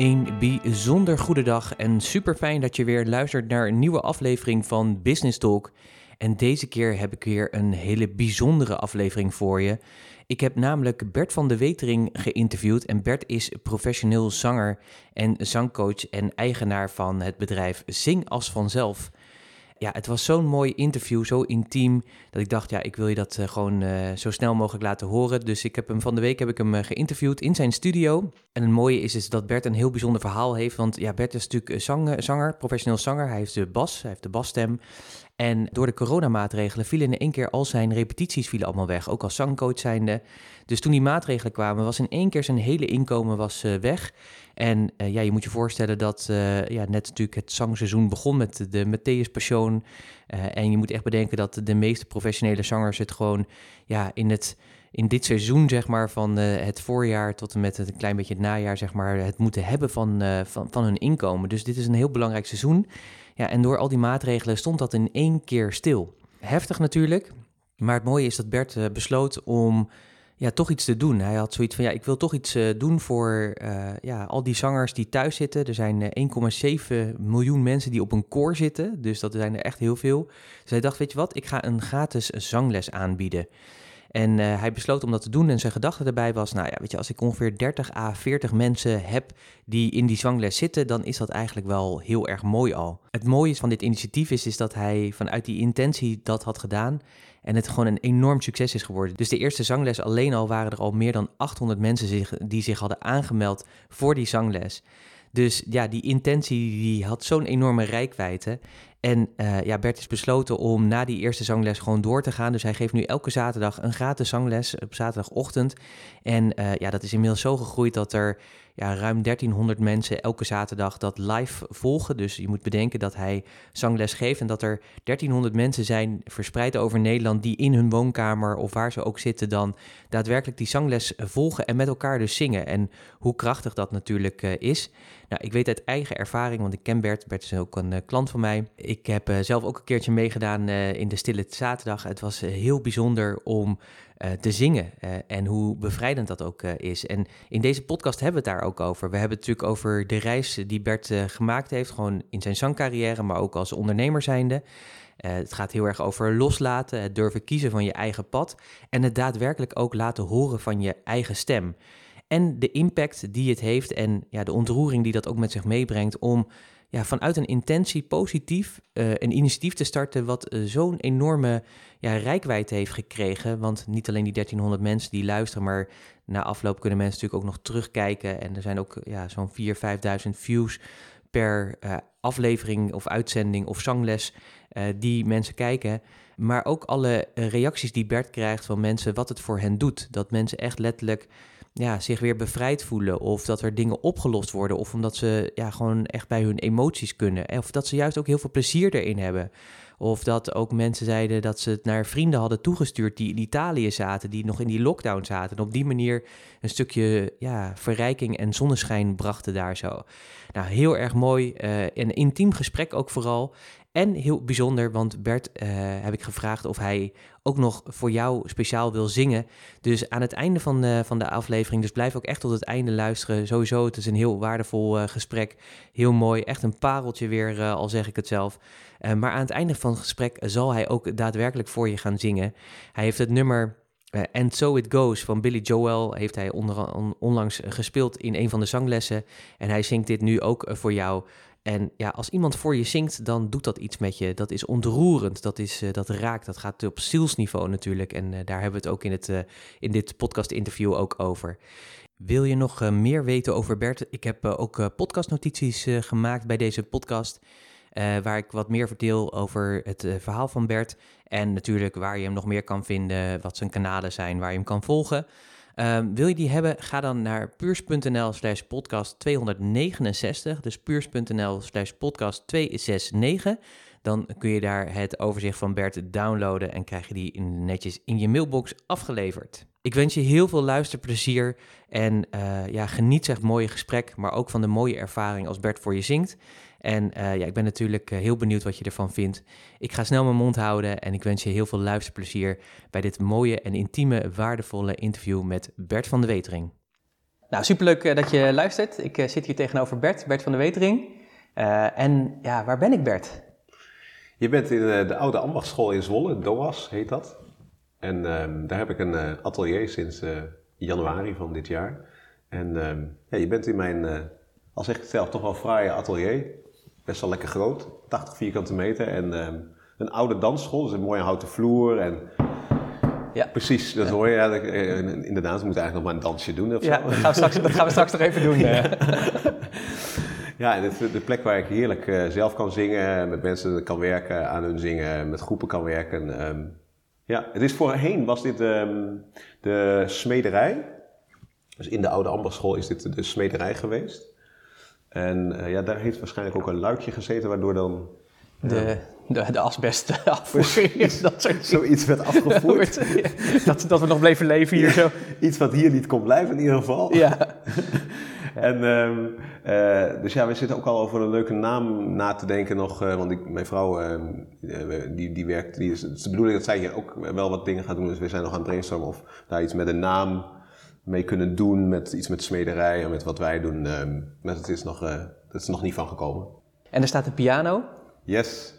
Een bijzonder goede dag en super fijn dat je weer luistert naar een nieuwe aflevering van Business Talk. En deze keer heb ik weer een hele bijzondere aflevering voor je. Ik heb namelijk Bert van de Wetering geïnterviewd. En Bert is professioneel zanger en zangcoach en eigenaar van het bedrijf Zing als vanzelf ja, het was zo'n mooi interview, zo intiem, dat ik dacht, ja, ik wil je dat uh, gewoon uh, zo snel mogelijk laten horen. Dus ik heb hem van de week heb ik hem uh, geïnterviewd in zijn studio. En het mooie is, is dat Bert een heel bijzonder verhaal heeft, want ja, Bert is natuurlijk zang, zanger, professioneel zanger. Hij heeft de bas, hij heeft de basstem. En door de coronamaatregelen vielen in één keer al zijn repetities vielen allemaal weg, ook als zangcoach zijnde. Dus toen die maatregelen kwamen, was in één keer zijn hele inkomen was, weg. En uh, ja, je moet je voorstellen dat uh, ja, net natuurlijk het zangseizoen begon met de Matthäus Passion. En je moet echt bedenken dat de meeste professionele zangers het gewoon ja, in, het, in dit seizoen, zeg maar, van het voorjaar tot en met het, een klein beetje het najaar, zeg maar, het moeten hebben van, van, van hun inkomen. Dus dit is een heel belangrijk seizoen. Ja, en door al die maatregelen stond dat in één keer stil. Heftig natuurlijk. Maar het mooie is dat Bert besloot om ja, toch iets te doen. Hij had zoiets van, ja, ik wil toch iets doen voor ja, al die zangers die thuis zitten. Er zijn uh, eh, 1,7 miljoen mensen die op een koor zitten, dus dat zijn er echt heel veel. Dus hij dacht, weet je wat, ik ga een gratis zangles aanbieden. En hij besloot om dat te doen en zijn gedachte daarbij was, nou ja, weet je, als ik ongeveer 30 à 40 mensen heb die in die zangles zitten, dan is dat eigenlijk wel heel erg mooi al. Het mooie van dit initiatief is, is dat hij vanuit die intentie dat had gedaan en het gewoon een enorm succes is geworden. Dus de eerste zangles alleen al waren er al meer dan 800 mensen die zich hadden aangemeld voor die zangles. Dus ja, die intentie die had zo'n enorme rijkwijde. En uh, ja, Bert is besloten om na die eerste zangles gewoon door te gaan. Dus hij geeft nu elke zaterdag een gratis zangles op zaterdagochtend. En uh, ja, dat is inmiddels zo gegroeid dat er ja, ruim 1300 mensen elke zaterdag dat live volgen. Dus je moet bedenken dat hij zangles geeft en dat er 1300 mensen zijn verspreid over Nederland die in hun woonkamer of waar ze ook zitten dan daadwerkelijk die zangles volgen en met elkaar dus zingen. En hoe krachtig dat natuurlijk uh, is. Nou, ik weet uit eigen ervaring, want ik ken Bert. Bert is ook een uh, klant van mij. Ik heb uh, zelf ook een keertje meegedaan in de Stille Zaterdag. Het was heel bijzonder om te zingen. Uh, en hoe bevrijdend dat ook uh, is. En in deze podcast hebben we het daar ook over. We hebben het natuurlijk over de reis die Bert gemaakt heeft, gewoon in zijn zangcarrière, maar ook als ondernemer zijnde. het gaat heel erg over loslaten, het durven kiezen van je eigen pad en het daadwerkelijk ook laten horen van je eigen stem. En de impact die het heeft en ja, de ontroering die dat ook met zich meebrengt om ja, vanuit een intentie positief uh, een initiatief te starten wat uh, zo'n enorme ja, rijkwijde heeft gekregen. Want niet alleen die 1300 mensen die luisteren, maar na afloop kunnen mensen natuurlijk ook nog terugkijken. En er zijn ook ja, zo'n 4.000, 5.000 views per uh, aflevering of uitzending of zangles die mensen kijken. Maar ook alle reacties die Bert krijgt van mensen, wat het voor hen doet. Dat mensen echt letterlijk ja, zich weer bevrijd voelen. Of dat er dingen opgelost worden. Of omdat ze ja, gewoon echt bij hun emoties kunnen. Of dat ze juist ook heel veel plezier erin hebben. Of dat ook mensen zeiden dat ze het naar vrienden hadden toegestuurd die in Italië zaten, die nog in die lockdown zaten. En op die manier een stukje ja, verrijking en zonneschijn brachten daar zo. Nou, heel erg mooi. Uh, een intiem gesprek ook vooral. En heel bijzonder, want Bert uh, heb ik gevraagd of hij ook nog voor jou speciaal wil zingen. Dus aan het einde van de, van de aflevering, dus blijf ook echt tot het einde luisteren. Sowieso, het is een heel waardevol uh, gesprek. Heel mooi, echt een pareltje weer, uh, al zeg ik het zelf. maar aan het einde van het gesprek zal hij ook daadwerkelijk voor je gaan zingen. Hij heeft het nummer And So It Goes van Billy Joel heeft hij onlangs gespeeld in een van de zanglessen. En hij zingt dit nu ook voor jou. En ja, als iemand voor je zingt, dan doet dat iets met je. Dat is ontroerend, dat, is, dat raakt, dat gaat op zielsniveau natuurlijk. En daar hebben we het ook in, het, in dit podcast-interview ook over. Wil je nog meer weten over Bert? Ik heb ook podcastnotities gemaakt bij deze podcast. Waar ik wat meer vertel over het verhaal van Bert. En natuurlijk waar je hem nog meer kan vinden, wat zijn kanalen zijn, waar je hem kan volgen. Uh, wil je die hebben, ga dan naar puurs.nl slash podcast 269. Dus puurs.nl slash podcast 269. Dan kun je daar het overzicht van Bert downloaden en krijg je die netjes in je mailbox afgeleverd. Ik wens je heel veel luisterplezier en uh, ja, geniet zeg mooie gesprek, maar ook van de mooie ervaring als Bert voor je zingt. En uh, ja, ik ben natuurlijk uh, heel benieuwd wat je ervan vindt. Ik ga snel mijn mond houden en ik wens je heel veel luisterplezier bij dit mooie en intieme, waardevolle interview met Bert van de Wetering. Nou, superleuk uh, dat je luistert. Ik zit hier tegenover Bert, Bert van de Wetering. en ja, waar ben ik Bert? Je bent in de oude ambachtschool in Zwolle, DOAS heet dat. En ehm, daar heb ik een atelier sinds januari van dit jaar. En ehm, ja, je bent in mijn, al zeg ik het zelf, toch wel fraaie atelier best wel lekker groot, 80 vierkante meter. En ehm, een oude dansschool, dus een mooie houten vloer. En ja. Precies, dat hoor je. Ja, eh, inderdaad, we moeten eigenlijk nog maar een dansje doen. Of ja, zo. Dat, gaan we straks, dat gaan we straks nog even doen. Ja, ja de, de plek waar ik heerlijk zelf kan zingen, met mensen kan werken, aan hun zingen, met groepen kan werken. Um, ja, het is voorheen was dit um, de smederij. Dus in de oude ambachtsschool is dit de smederij geweest. En uh, ja, daar heeft waarschijnlijk ook een luikje gezeten, waardoor dan... De, de, de asbest afvoering, dat soort Zoiets werd afgevoerd. dat, dat we nog bleven leven hier zo. Iets wat hier niet kon blijven in ieder geval. Ja. en um, uh, dus ja, we zitten ook al over een leuke naam na te denken nog. Uh, want ik, mijn vrouw, uh, die, die werkt, die is, het is de bedoeling dat zij hier ook wel wat dingen gaat doen. Dus we zijn nog aan het brainstormen of daar iets met een naam mee kunnen doen met iets met smederij en met wat wij doen. Uh, maar het is, nog, uh, dat is nog niet van gekomen. En er staat een piano. Yes.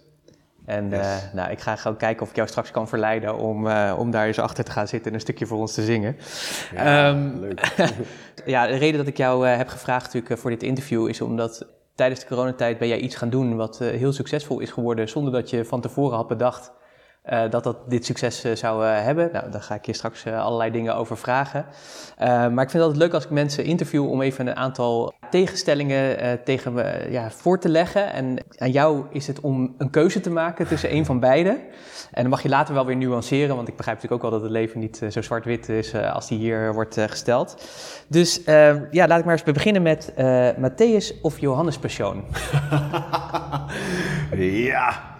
En yes. Uh, nou, ik ga gewoon kijken of ik jou straks kan verleiden om, uh, om daar eens achter te gaan zitten en een stukje voor ons te zingen. Ja, um, leuk. ja, de reden dat ik jou heb gevraagd natuurlijk voor dit interview is omdat tijdens de coronatijd ben jij iets gaan doen wat heel succesvol is geworden zonder dat je van tevoren had bedacht uh, dat dat dit succes uh, zou uh, hebben. Nou, daar ga ik je straks allerlei dingen over vragen. maar ik vind het altijd leuk als ik mensen interview om even een aantal tegenstellingen tegen me ja, voor te leggen. En aan jou is het om een keuze te maken tussen een van beide. En dan mag je later wel weer nuanceren, want ik begrijp natuurlijk ook wel dat het leven niet zo zwart-wit is als die hier wordt gesteld. Dus ja, laat ik maar eens beginnen met Matthäus of Johannes Persoon. ja.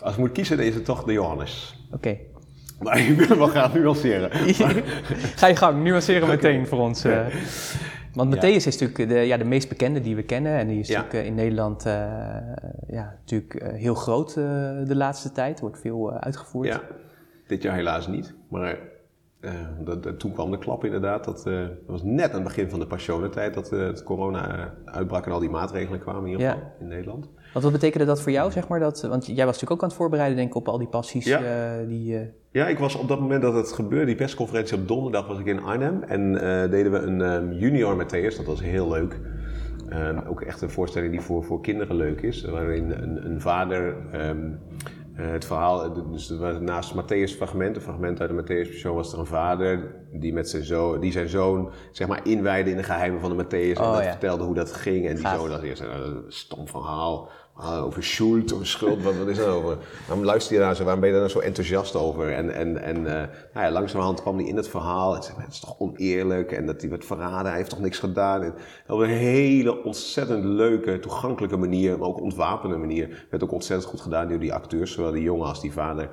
Als ik moet kiezen, dan is het toch de Johannes. Oké. Okay. Maar ik wil wel graag nuanceren. Ga je gang, nuanceren meteen voor ons. Uh. Want Matthäus ja. is natuurlijk de, ja, de meest bekende die we kennen. En die is ja. natuurlijk in Nederland uh, ja, natuurlijk heel groot uh, de laatste tijd. Wordt veel uitgevoerd. Ja, dit jaar helaas niet. Maar dat, dat, toen kwam de klap inderdaad. Dat, dat, was net aan het begin van de passionentijd dat het corona uitbrak en al die maatregelen kwamen in ieder geval in Nederland. Want wat betekende dat voor jou, zeg maar? Dat, want jij was natuurlijk ook aan het voorbereiden, denk ik, op al die passies ja. uh, die... Uh... Ja, ik was op dat moment dat het gebeurde, die persconferentie op donderdag was ik in Arnhem. En uh, deden we een um, junior Matthäus, dat was heel leuk. Um, ook echt een voorstelling die voor, voor kinderen leuk is. Waarin een, een vader um, het verhaal, dus naast Matthäus fragment, een fragment uit de Matthäus Passion, was er een vader die, met zijn zoon, die zijn zoon zeg maar inwijde in de geheimen van de Matthäus. Oh, en dat ja. vertelde hoe dat ging. En die zoon had eerst een stom verhaal. Ah, over schuld, over schuld, wat, wat is dat over? Waarom luister je daar zo, waarom ben je daar nou zo enthousiast over? En, en, en uh, nou ja, langzamerhand kwam hij in het verhaal en het is toch oneerlijk en dat hij werd verraden, hij heeft toch niks gedaan. Op een hele ontzettend leuke, toegankelijke manier, maar ook ontwapende manier, werd ook ontzettend goed gedaan door die acteurs, zowel die jongen als die vader.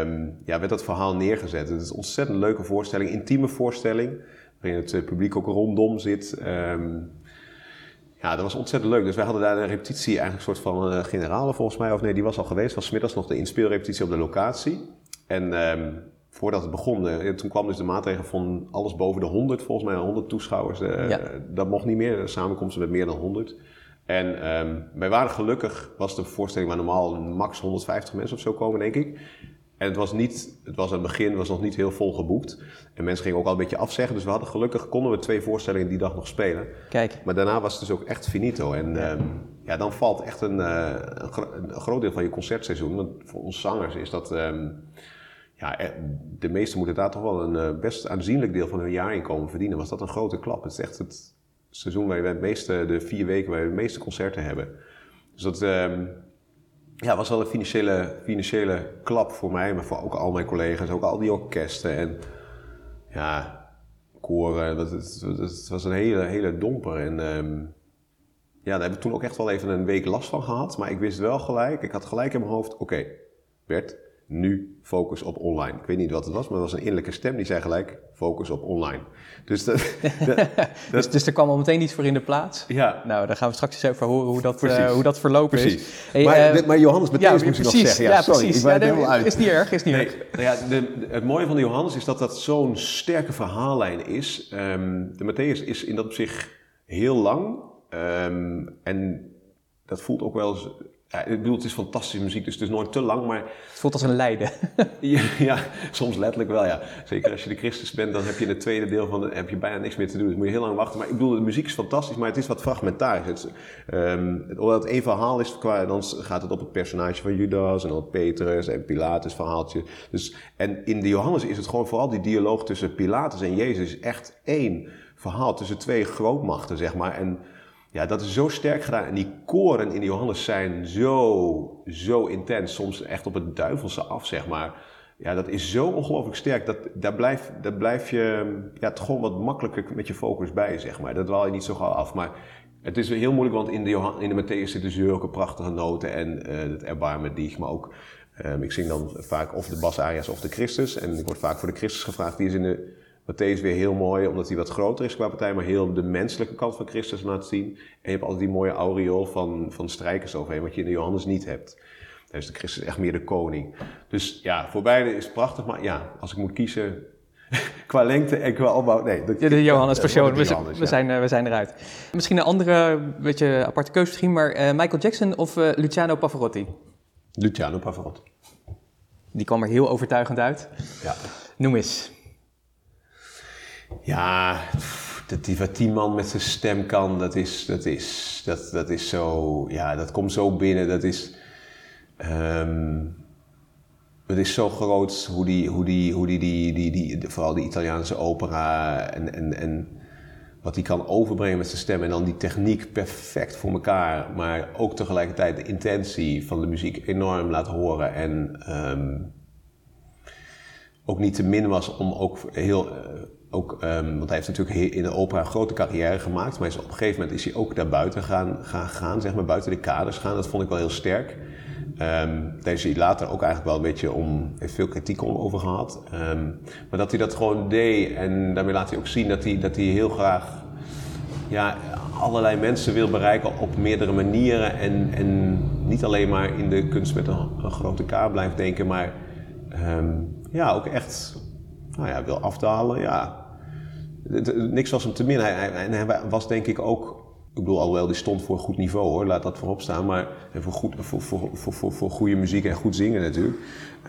Um, ja, werd dat verhaal neergezet. Het is een ontzettend leuke voorstelling, intieme voorstelling, waarin het publiek ook rondom zit. Um, ja, dat was ontzettend leuk. Dus wij hadden daar een repetitie, eigenlijk een soort van uh, generale volgens mij. Of nee, die was al geweest. was middags nog de inspeelrepetitie op de locatie. En um, voordat het begon, uh, toen kwam dus de maatregel van alles boven de 100, volgens mij 100 toeschouwers. Uh, ja. Dat mocht niet meer, samenkomsten met meer dan 100. En um, wij waren gelukkig, was de voorstelling waar normaal max 150 mensen of zo komen, denk ik. En het was, niet, het was aan het begin was nog niet heel vol geboekt. En mensen gingen ook al een beetje afzeggen. Dus we hadden gelukkig konden we twee voorstellingen die dag nog spelen. Kijk. Maar daarna was het dus ook echt finito. En ja, ja dan valt echt een, uh, een, groot deel van je concertseizoen. Want voor ons zangers is dat. Um, ja, de meesten moeten daar toch wel een best aanzienlijk deel van hun jaarinkomen verdienen. Was dat een grote klap? Het is echt het seizoen waar we het meeste, de vier weken waar we de meeste concerten hebben. Dus dat um, ja, was wel een financiële, financiële klap voor mij, maar voor ook al mijn collega's, ook al die orkesten en ja, koren. Dat, het, was een hele, hele domper. En um, ja, daar heb ik toen ook echt wel even een week last van gehad. Maar ik wist wel gelijk, ik had gelijk in mijn hoofd, oké, Bert, nu focus op online. Ik weet niet wat het was, maar het was een innerlijke stem die zei gelijk focus op online. Dus, dat, dus, dus, er kwam al meteen iets voor in de plaats? Ja. Nou, daar gaan we straks eens even horen hoe dat, uh, hoe dat verlopen precies. is. Hey, maar, uh, maar Johannes, ja, moet precies, nog zeggen. Ja, ja sorry, precies. Ja, uit. Is niet erg, is niet nee, erg. Nou ja, de, het mooie van de Johannes is dat dat zo'n sterke verhaallijn is. Um, de Matthäus is in dat opzicht heel lang. Um, en dat voelt ook wel eens ja, ik bedoel, het is fantastische muziek, dus het is nooit te lang, maar... Het voelt als een lijden. ja, ja, soms letterlijk wel, ja. Zeker als je de Christus bent, dan heb je in het tweede deel van de, heb je bijna niks meer te doen. Dus moet je heel lang wachten. Maar ik bedoel, de muziek is fantastisch, maar het is wat fragmentair. Het, um, omdat het één verhaal is, qua, dan gaat het op het personage van Judas en dan Petrus en Pilatus verhaaltje. Dus, en in de Johannes is het gewoon vooral die dialoog tussen Pilatus en Jezus echt één verhaal tussen twee grootmachten, zeg maar. En ja, dat is zo sterk gedaan. En die koren in Johannes zijn zo, zo intens. Soms echt op het duivelse af, zeg maar. Ja, dat is zo ongelooflijk sterk. Dat, daar, blijf, daar blijf je ja, het gewoon wat makkelijker met je focus bij, zeg maar. Dat dwaal je niet zo gauw af. Maar het is heel moeilijk, want in de, in de Matthäus zitten zulke prachtige noten. En uh, het erbarmen die, maar ook... Um, ik zing dan vaak of de Bas Arias of de Christus. En ik word vaak voor de Christus gevraagd. Die is in de Matthäus weer heel mooi, omdat hij wat groter is qua partij, maar heel de menselijke kant van Christus laat zien. En je hebt altijd die mooie aureool van, van strijkers overheen, wat je in de Johannes niet hebt. Daar is de Christus echt meer de koning. Dus ja, voor beide is het prachtig, maar ja, als ik moet kiezen, qua lengte en qua opbouw. Nee, dat, ja, de Johannes persoon. We, we, zijn, uh, we zijn eruit. Misschien een andere, beetje aparte keuze misschien, maar uh, Michael Jackson of uh, Luciano Pavarotti? Luciano Pavarotti. Die kwam er heel overtuigend uit. Ja. Noem eens. Ja, dat die, wat die man met zijn stem kan, dat is, dat is, dat, dat is zo, ja, dat komt zo binnen. Dat is, um, het is zo groot hoe die, hoe die, hoe die, die, die, die, vooral die Italiaanse opera en, en, en wat hij kan overbrengen met zijn stem en dan die techniek perfect voor elkaar, maar ook tegelijkertijd de intentie van de muziek enorm laat horen en um, ook niet te min was om ook heel uh, ook, um, want hij heeft natuurlijk in de opera een grote carrière gemaakt. Maar is, op een gegeven moment is hij ook daar buiten gaan, gaan, gaan, zeg maar, buiten de kaders gaan. Dat vond ik wel heel sterk. Um, daar is hij later ook eigenlijk wel een beetje om, veel kritiek over gehad. Um, maar dat hij dat gewoon deed en daarmee laat hij ook zien dat hij, dat hij heel graag ja, allerlei mensen wil bereiken op meerdere manieren. En, en niet alleen maar in de kunst met een, een grote K blijft denken, maar ja, ook echt nou ja, wil afdalen. Ja, niks was hem te min. Hij, hij, was denk ik ook, ik bedoel, alhoewel die stond voor een goed niveau hoor, laat dat voorop staan, maar voor, goed, voor, voor, voor, voor, goede muziek en goed zingen natuurlijk.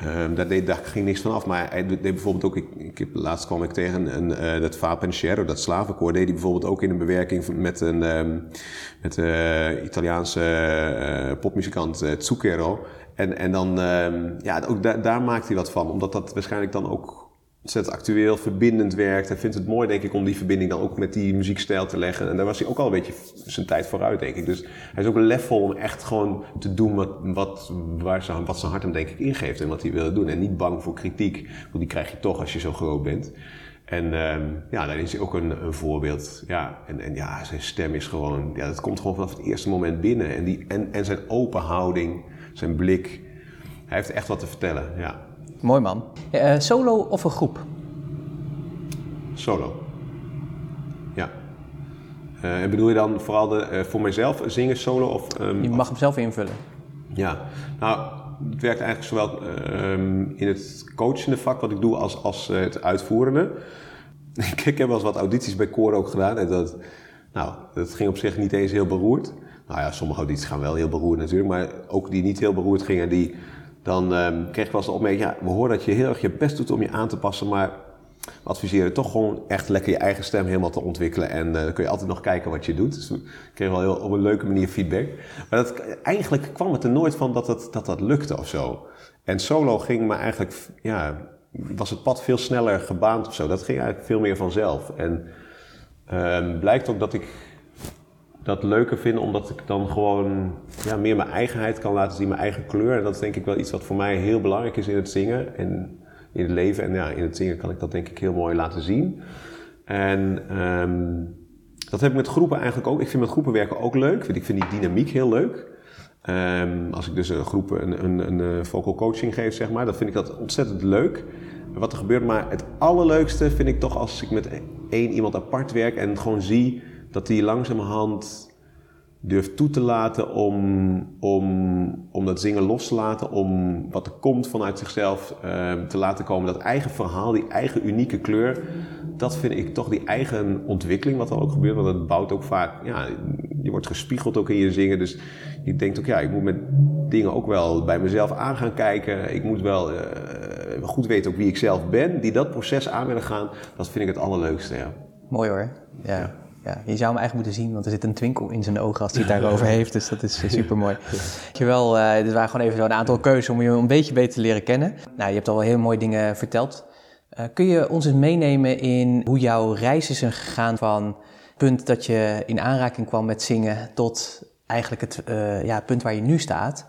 Um, daar, deed, daar ging niks van af. Maar hij deed bijvoorbeeld ook, ik, ik, laatst kwam ik tegen uh, dat Va Pensiero, dat slavenkoor, deed hij bijvoorbeeld ook in een bewerking met een um, met, uh, Italiaanse uh, popmuzikant uh, Zucchero. En, en dan, um, ja, ook da daar maakt hij wat van, omdat dat waarschijnlijk dan ook ontzettend actueel, verbindend werkt. Hij vindt het mooi, denk ik, om die verbinding dan ook met die muziekstijl te leggen. En daar was hij ook al een beetje zijn tijd vooruit, denk ik. Dus hij is ook een level om echt gewoon te doen wat, wat, waar zijn, wat zijn hart hem, denk ik, ingeeft en wat hij wil doen. En niet bang voor kritiek, want die krijg je toch als je zo groot bent. En um, ja, daar is hij ook een, een voorbeeld. Ja, en, en, ja, zijn stem is gewoon, ja, dat komt gewoon vanaf het eerste moment binnen. En, die, en, en zijn open houding, zijn blik. Hij heeft echt wat te vertellen, ja. Mooi man. Uh, solo of een groep? Solo. Ja. Uh, en bedoel je dan vooral de, uh, voor mijzelf zingen solo? Of, um, je mag hem zelf invullen. Ja. Nou, het werkt eigenlijk zowel um, in het coachende vak wat ik doe als, als het uitvoerende. ik heb wel eens wat audities bij koor ook gedaan. En dat, nou, dat ging op zich niet eens heel beroerd. Nou ja, sommige audities gaan wel heel beroerd natuurlijk. Maar ook die niet heel beroerd gingen, die dan ehm, kreeg ik wel eens de opmerking, ja, we horen dat je heel erg je best doet om je aan te passen, maar we adviseren toch gewoon echt lekker je eigen stem helemaal te ontwikkelen. En uh, dan kun je altijd nog kijken wat je doet. Dus kreeg wel heel, op een leuke manier feedback. Maar dat, eigenlijk kwam het er nooit van dat, het, dat dat lukte of zo. En solo ging me eigenlijk, ja, was het pad veel sneller gebaand of zo. Dat ging eigenlijk veel meer vanzelf. En um, blijkt ook dat ik dat leuker vind omdat ik dan gewoon ja, meer mijn eigenheid kan laten zien, mijn eigen kleur. En dat is denk ik wel iets wat voor mij heel belangrijk is in het zingen en in het leven. En ja, in het zingen kan ik dat denk ik heel mooi laten zien. En um, dat heb ik met groepen eigenlijk ook. Ik vind met groepen werken ook leuk. Ik vind die dynamiek heel leuk. Um, als ik dus een groep een, een, een, eh, vocal coaching geef, zeg maar, dan vind ik dat ontzettend leuk. Wat er gebeurt, maar het allerleukste vind ik toch als ik met één iemand apart werk en gewoon zie dat die langzamerhand durft toe te laten om, om, om dat zingen los te laten, om wat er komt vanuit zichzelf uh, te laten komen. Dat eigen verhaal, die eigen unieke kleur, dat vind ik toch die eigen ontwikkeling wat er ook gebeurt. Want dat bouwt ook vaak, ja, je wordt gespiegeld ook in je zingen. Dus je denkt ook, ja, ik moet met dingen ook wel bij mezelf aan gaan kijken. Ik moet wel uh, goed weten ook wie ik zelf ben. Die dat proces aan willen gaan, dat vind ik het allerleukste, ja. Mooi hoor, ja. ja. Ja, je zou hem eigenlijk moeten zien, want er zit een twinkel in zijn ogen als hij het daarover heeft. Dus dat is super mooi. Dankjewel. Uh, dit waren gewoon even zo een aantal keuzes om je een beetje beter te leren kennen. Nou, je hebt al wel heel mooie dingen verteld. Uh, kun je ons eens meenemen in hoe jouw reis is gegaan van het punt dat je in aanraking kwam met zingen tot eigenlijk het uh, ja, punt waar je nu staat?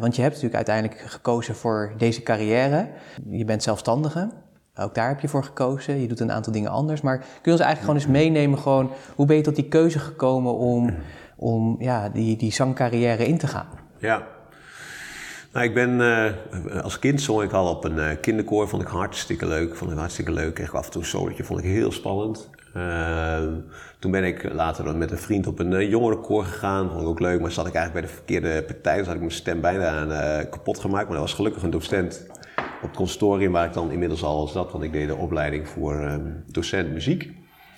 want je hebt natuurlijk uiteindelijk gekozen voor deze carrière. Je bent zelfstandige. Ook daar heb je voor gekozen. Je doet een aantal dingen anders. Maar kun je ons eigenlijk gewoon eens meenemen, gewoon, hoe ben je tot die keuze gekomen om, om ja, die, die zangcarrière in te gaan? Ja. Nou, ik ben, uh, als kind zong ik al op een uh, kinderkoor, vond ik hartstikke leuk. Vond ik hartstikke leuk. Ik af en toe een solotje, vond ik heel spannend. Uh, toen ben ik later met een vriend op een jongerenkoor gegaan, vond ik ook leuk. Maar zat ik eigenlijk bij de verkeerde partij, dus had ik mijn stem bijna kapot gemaakt. Maar dat was gelukkig een docent op het consortium waar ik dan inmiddels al zat, want ik deed de opleiding voor um, docent muziek.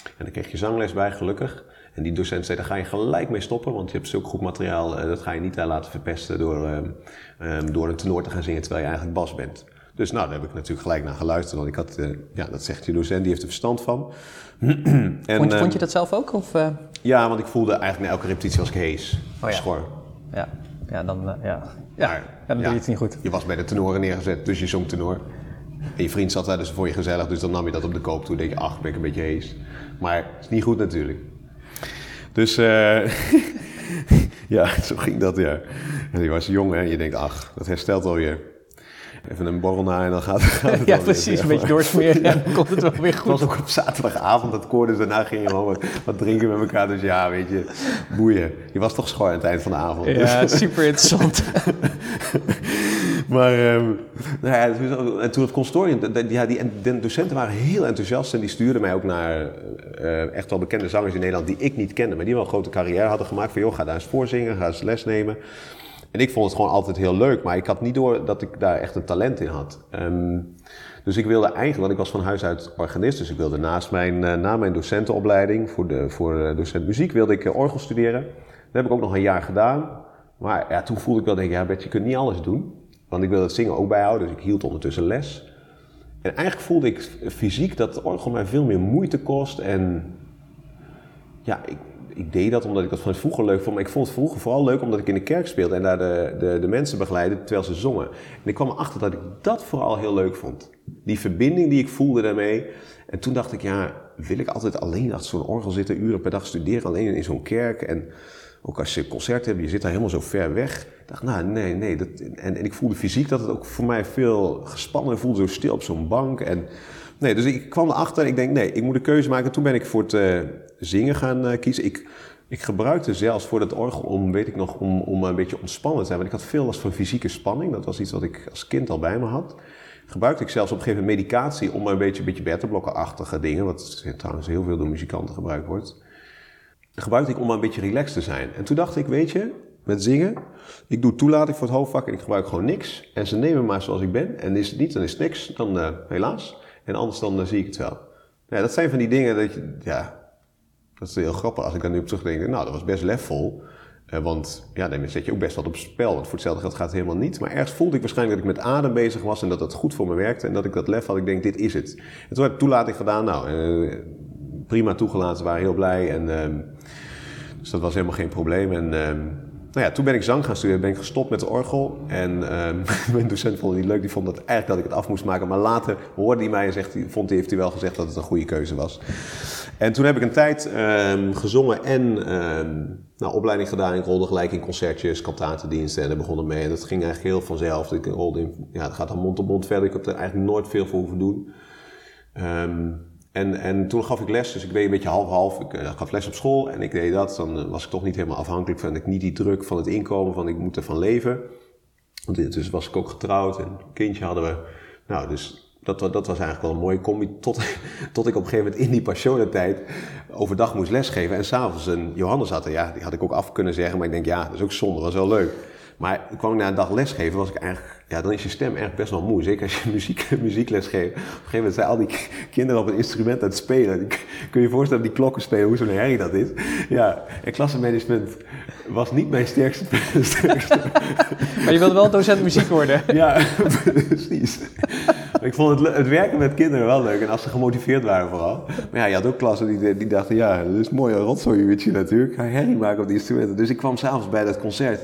En dan kreeg je zangles bij, gelukkig. En die docent zei, daar ga je gelijk mee stoppen, want je hebt zulk goed materiaal, uh, dat ga je niet uh, laten verpesten door, um, um, door een tenor te gaan zingen terwijl je eigenlijk bas bent. Dus nou, daar heb ik natuurlijk gelijk naar geluisterd, want ik had, uh, ja, dat zegt je docent, die heeft er verstand van. en, vond, vond, je dat zelf ook? Of, Ja, want ik voelde eigenlijk na elke repetitie als ik hees, oh, ja. schor. Ja, ja dan, ja. Ja, maar, dan doe je het niet goed. Je was bij de tenoren neergezet, dus je zong tenor. En je vriend zat daar dus voor je gezellig, dus dan nam je dat op de koop toe. denk je, ach, ben ik een beetje hees. Maar het is niet goed natuurlijk. Dus uh, ja, zo ging dat, ja. En je was jong en je denkt, ach, dat herstelt alweer. Even een borrel na en dan gaat, gaat het Ja, precies, een beetje doorsmeren en dan komt het wel weer goed. Het was ook op zaterdagavond dat koor, dus daarna ging je gewoon wat, wat, drinken met elkaar. Dus ja, weet je, boeien. Je was toch schor aan het eind van de avond. Ja, dus. super interessant. maar, um, nou ja, en toen het consortium, ja, die, de docenten waren heel enthousiast en die stuurden mij ook naar uh, echt wel bekende zangers in Nederland die ik niet kende, maar die wel een grote carrière hadden gemaakt. Van joh, ga daar eens voorzingen, ga eens les nemen. En ik vond het gewoon altijd heel leuk, maar ik had niet door dat ik daar echt een talent in had. Um, dus ik wilde eigenlijk, want ik was van huis uit organist, dus ik wilde naast mijn, uh, na mijn docentenopleiding voor, de, voor uh, docent muziek, wilde ik uh, orgel studeren. Dat heb ik ook nog een jaar gedaan. Maar ja, toen voelde ik wel, denk ik, ja Bert, je kunt niet alles doen. Want ik wilde het zingen ook bijhouden, dus ik hield ondertussen les. En eigenlijk voelde ik fysiek dat orgel mij veel meer moeite kost. En ja, ik, ik deed dat omdat ik dat van vroeger leuk vond. Maar ik vond het vroeger vooral leuk omdat ik in de kerk speelde en daar de, de, de mensen begeleidde terwijl ze zongen. En ik kwam erachter dat ik dat vooral heel leuk vond. Die verbinding die ik voelde daarmee. En toen dacht ik, ja, wil ik altijd alleen achter zo'n orgel zitten, uren per dag studeren, alleen in zo'n kerk. En ook als je concert hebt, je zit daar helemaal zo ver weg. Ik dacht, nou nee, nee. Dat, en, en ik voelde fysiek dat het ook voor mij veel gespannen voelde, zo stil op zo'n bank. En, nee, dus ik kwam erachter en ik denk, nee, ik moet een keuze maken. Toen ben ik voor het uh, zingen gaan uh, kiezen. Ik, ik gebruikte zelfs voor dat orgel om, weet ik nog, om, om een beetje ontspannen te zijn. Want ik had veel last van fysieke spanning. Dat was iets wat ik als kind al bij me had. Gebruikte ik zelfs op een gegeven moment medicatie om een beetje, een beetje beta-blokkenachtige dingen, wat trouwens heel veel door muzikanten gebruikt wordt gebruikte ik om een beetje relaxed te zijn. En toen dacht ik, weet je, met zingen, ik doe toelating voor het hoofdvak en ik gebruik gewoon niks. En ze nemen me maar zoals ik ben. En is het niet, dan is het niks, dan uh, helaas. En anders dan uh, zie ik het wel. Ja, dat zijn van die dingen dat je, ja, dat is heel grappig als ik daar nu op terugdenk. Nou, dat was best lefvol. Eh, want ja, dan zet je ook best wat op spel. Want voor hetzelfde geld gaat het helemaal niet. Maar ergens voelde ik waarschijnlijk dat ik met adem bezig was en dat dat goed voor me werkte. En dat ik dat lef had. Ik denk, dit is het. En toen heb toelating gedaan. Nou, eh, prima toegelaten. Waren heel blij. En, ehm, dus dat was helemaal geen probleem. En ehm, nou ja, toen ben ik zang gaan studeren. Ben ik gestopt met de orgel. En ehm, mijn docent vond het niet leuk. Die vond dat eigenlijk dat ik het af moest maken. Maar later hoorde hij mij en zegt, vond heeft hij wel gezegd dat het een goede keuze was. En toen heb ik een tijd um, gezongen en um, nou, opleiding gedaan. Ik rolde gelijk in concertjes, kantatendiensten en daar begon mee. En dat ging eigenlijk heel vanzelf. Ik rolde in, ja, het gaat dan mond op mond verder. Ik heb er eigenlijk nooit veel voor hoeven doen. Um, en, en toen gaf ik les, dus ik deed een beetje half-half. Ik uh, gaf les op school en ik deed dat. Dan was ik toch niet helemaal afhankelijk van, ik niet die druk van het inkomen, van ik moet ervan leven. Want intussen was ik ook getrouwd en een kindje hadden we. Nou, dus dat, dat was eigenlijk wel een mooie combi. Tot, tot ik op een gegeven moment in die passione-tijd overdag moest lesgeven. En s'avonds een Johannes had er. Ja, die had ik ook af kunnen zeggen. Maar ik denk, ja, dat is ook zonde. Dat was wel leuk. Maar kwam ik na een dag lesgeven, was ik eigenlijk... Ja, dan is je stem eigenlijk best wel moe. Zeker als je muziek, muziekles geeft. Op een gegeven moment zijn al die kinderen op een instrument aan het spelen. Kun je je voorstellen, die klokken spelen, hoe zo'n herrie dat is. Ja, en klassenmanagement was niet mijn sterkste. sterkste. Maar je wilde wel docent muziek worden. Ja, precies. Ik vond het, het, werken met kinderen wel leuk en als ze gemotiveerd waren vooral. Maar ja, je had ook klassen die, die dachten, ja, dat is een mooi rotzooiuurtje natuurlijk. Ga herrie maken op die instrumenten. Dus ik kwam s'avonds bij dat concert.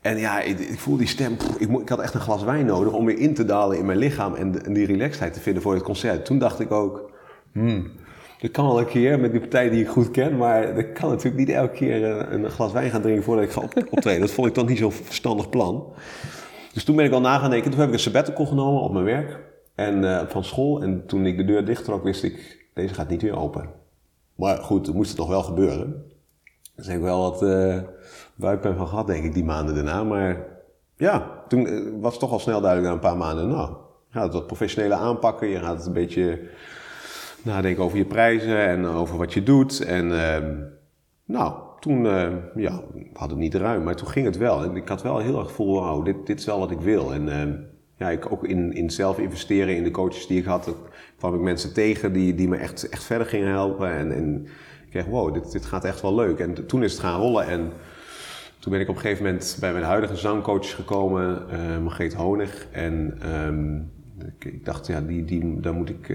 En ja, ik, ik voel die stem. Ik, ik, had echt een glas wijn nodig om weer in te dalen in mijn lichaam en, die relaxedheid te vinden voor het concert. Toen dacht ik ook, hmm, dat kan wel een keer met die partij die ik goed ken, maar dat kan natuurlijk niet elke keer een, een glas wijn gaan drinken voordat ik ga op, optreden. Dat vond ik toch niet zo'n verstandig plan. Dus toen ben ik al na gaan denken. Toen heb ik een sabbatical genomen op mijn werk en, uh, van school. En toen ik de deur dicht trok, wist ik, deze gaat niet weer open. Maar goed, moest het toch wel gebeuren. Dus ik wel wat uh, buikpijn van gehad, denk ik, die maanden daarna. Maar ja, toen was het toch al snel duidelijk na een paar maanden, nou, je gaat het wat professionele aanpakken. Je gaat het een beetje nadenken over je prijzen en over wat je doet. En uh, nou, toen uh, ja, had het niet ruim, maar toen ging het wel. En ik had wel heel erg gevoel, wauw, dit, dit is wel wat ik wil. En uh, ja, ik ook in, in zelf investeren in de coaches die ik had, kwam ik mensen tegen die, die me echt, echt verder gingen helpen. En, en ik kreeg, wow, dit, dit gaat echt wel leuk. En toen is het gaan rollen en toen ben ik op een gegeven moment bij mijn huidige zangcoach gekomen, uh, Margreet Honig. En um, ik, dacht, ja, die, die, daar moet ik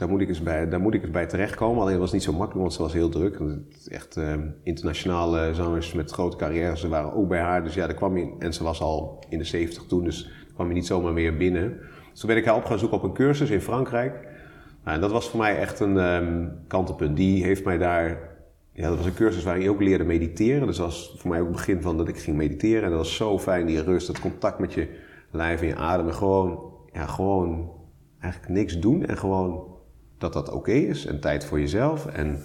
daar moet ik eens bij, daar moet ik bij terechtkomen. Alleen het was niet zo makkelijk, want ze was heel druk. Echt uh, internationale zangers met grote carrières, ze waren ook bij haar. Dus ja, daar kwam je, en ze was al in de 70 toen, dus kwam je niet zomaar meer binnen. Dus toen ben ik haar op gaan zoeken op een cursus in Frankrijk. Nou, en dat was voor mij echt een um, kantelpunt. Die heeft mij daar, ja, dat was een cursus waar je ook leerde mediteren. Dus dat was voor mij ook het begin van dat ik ging mediteren. En dat was zo fijn, die rust, het contact met je lijf en je adem. En gewoon, ja, gewoon eigenlijk niks doen en gewoon dat dat oké is en tijd voor jezelf en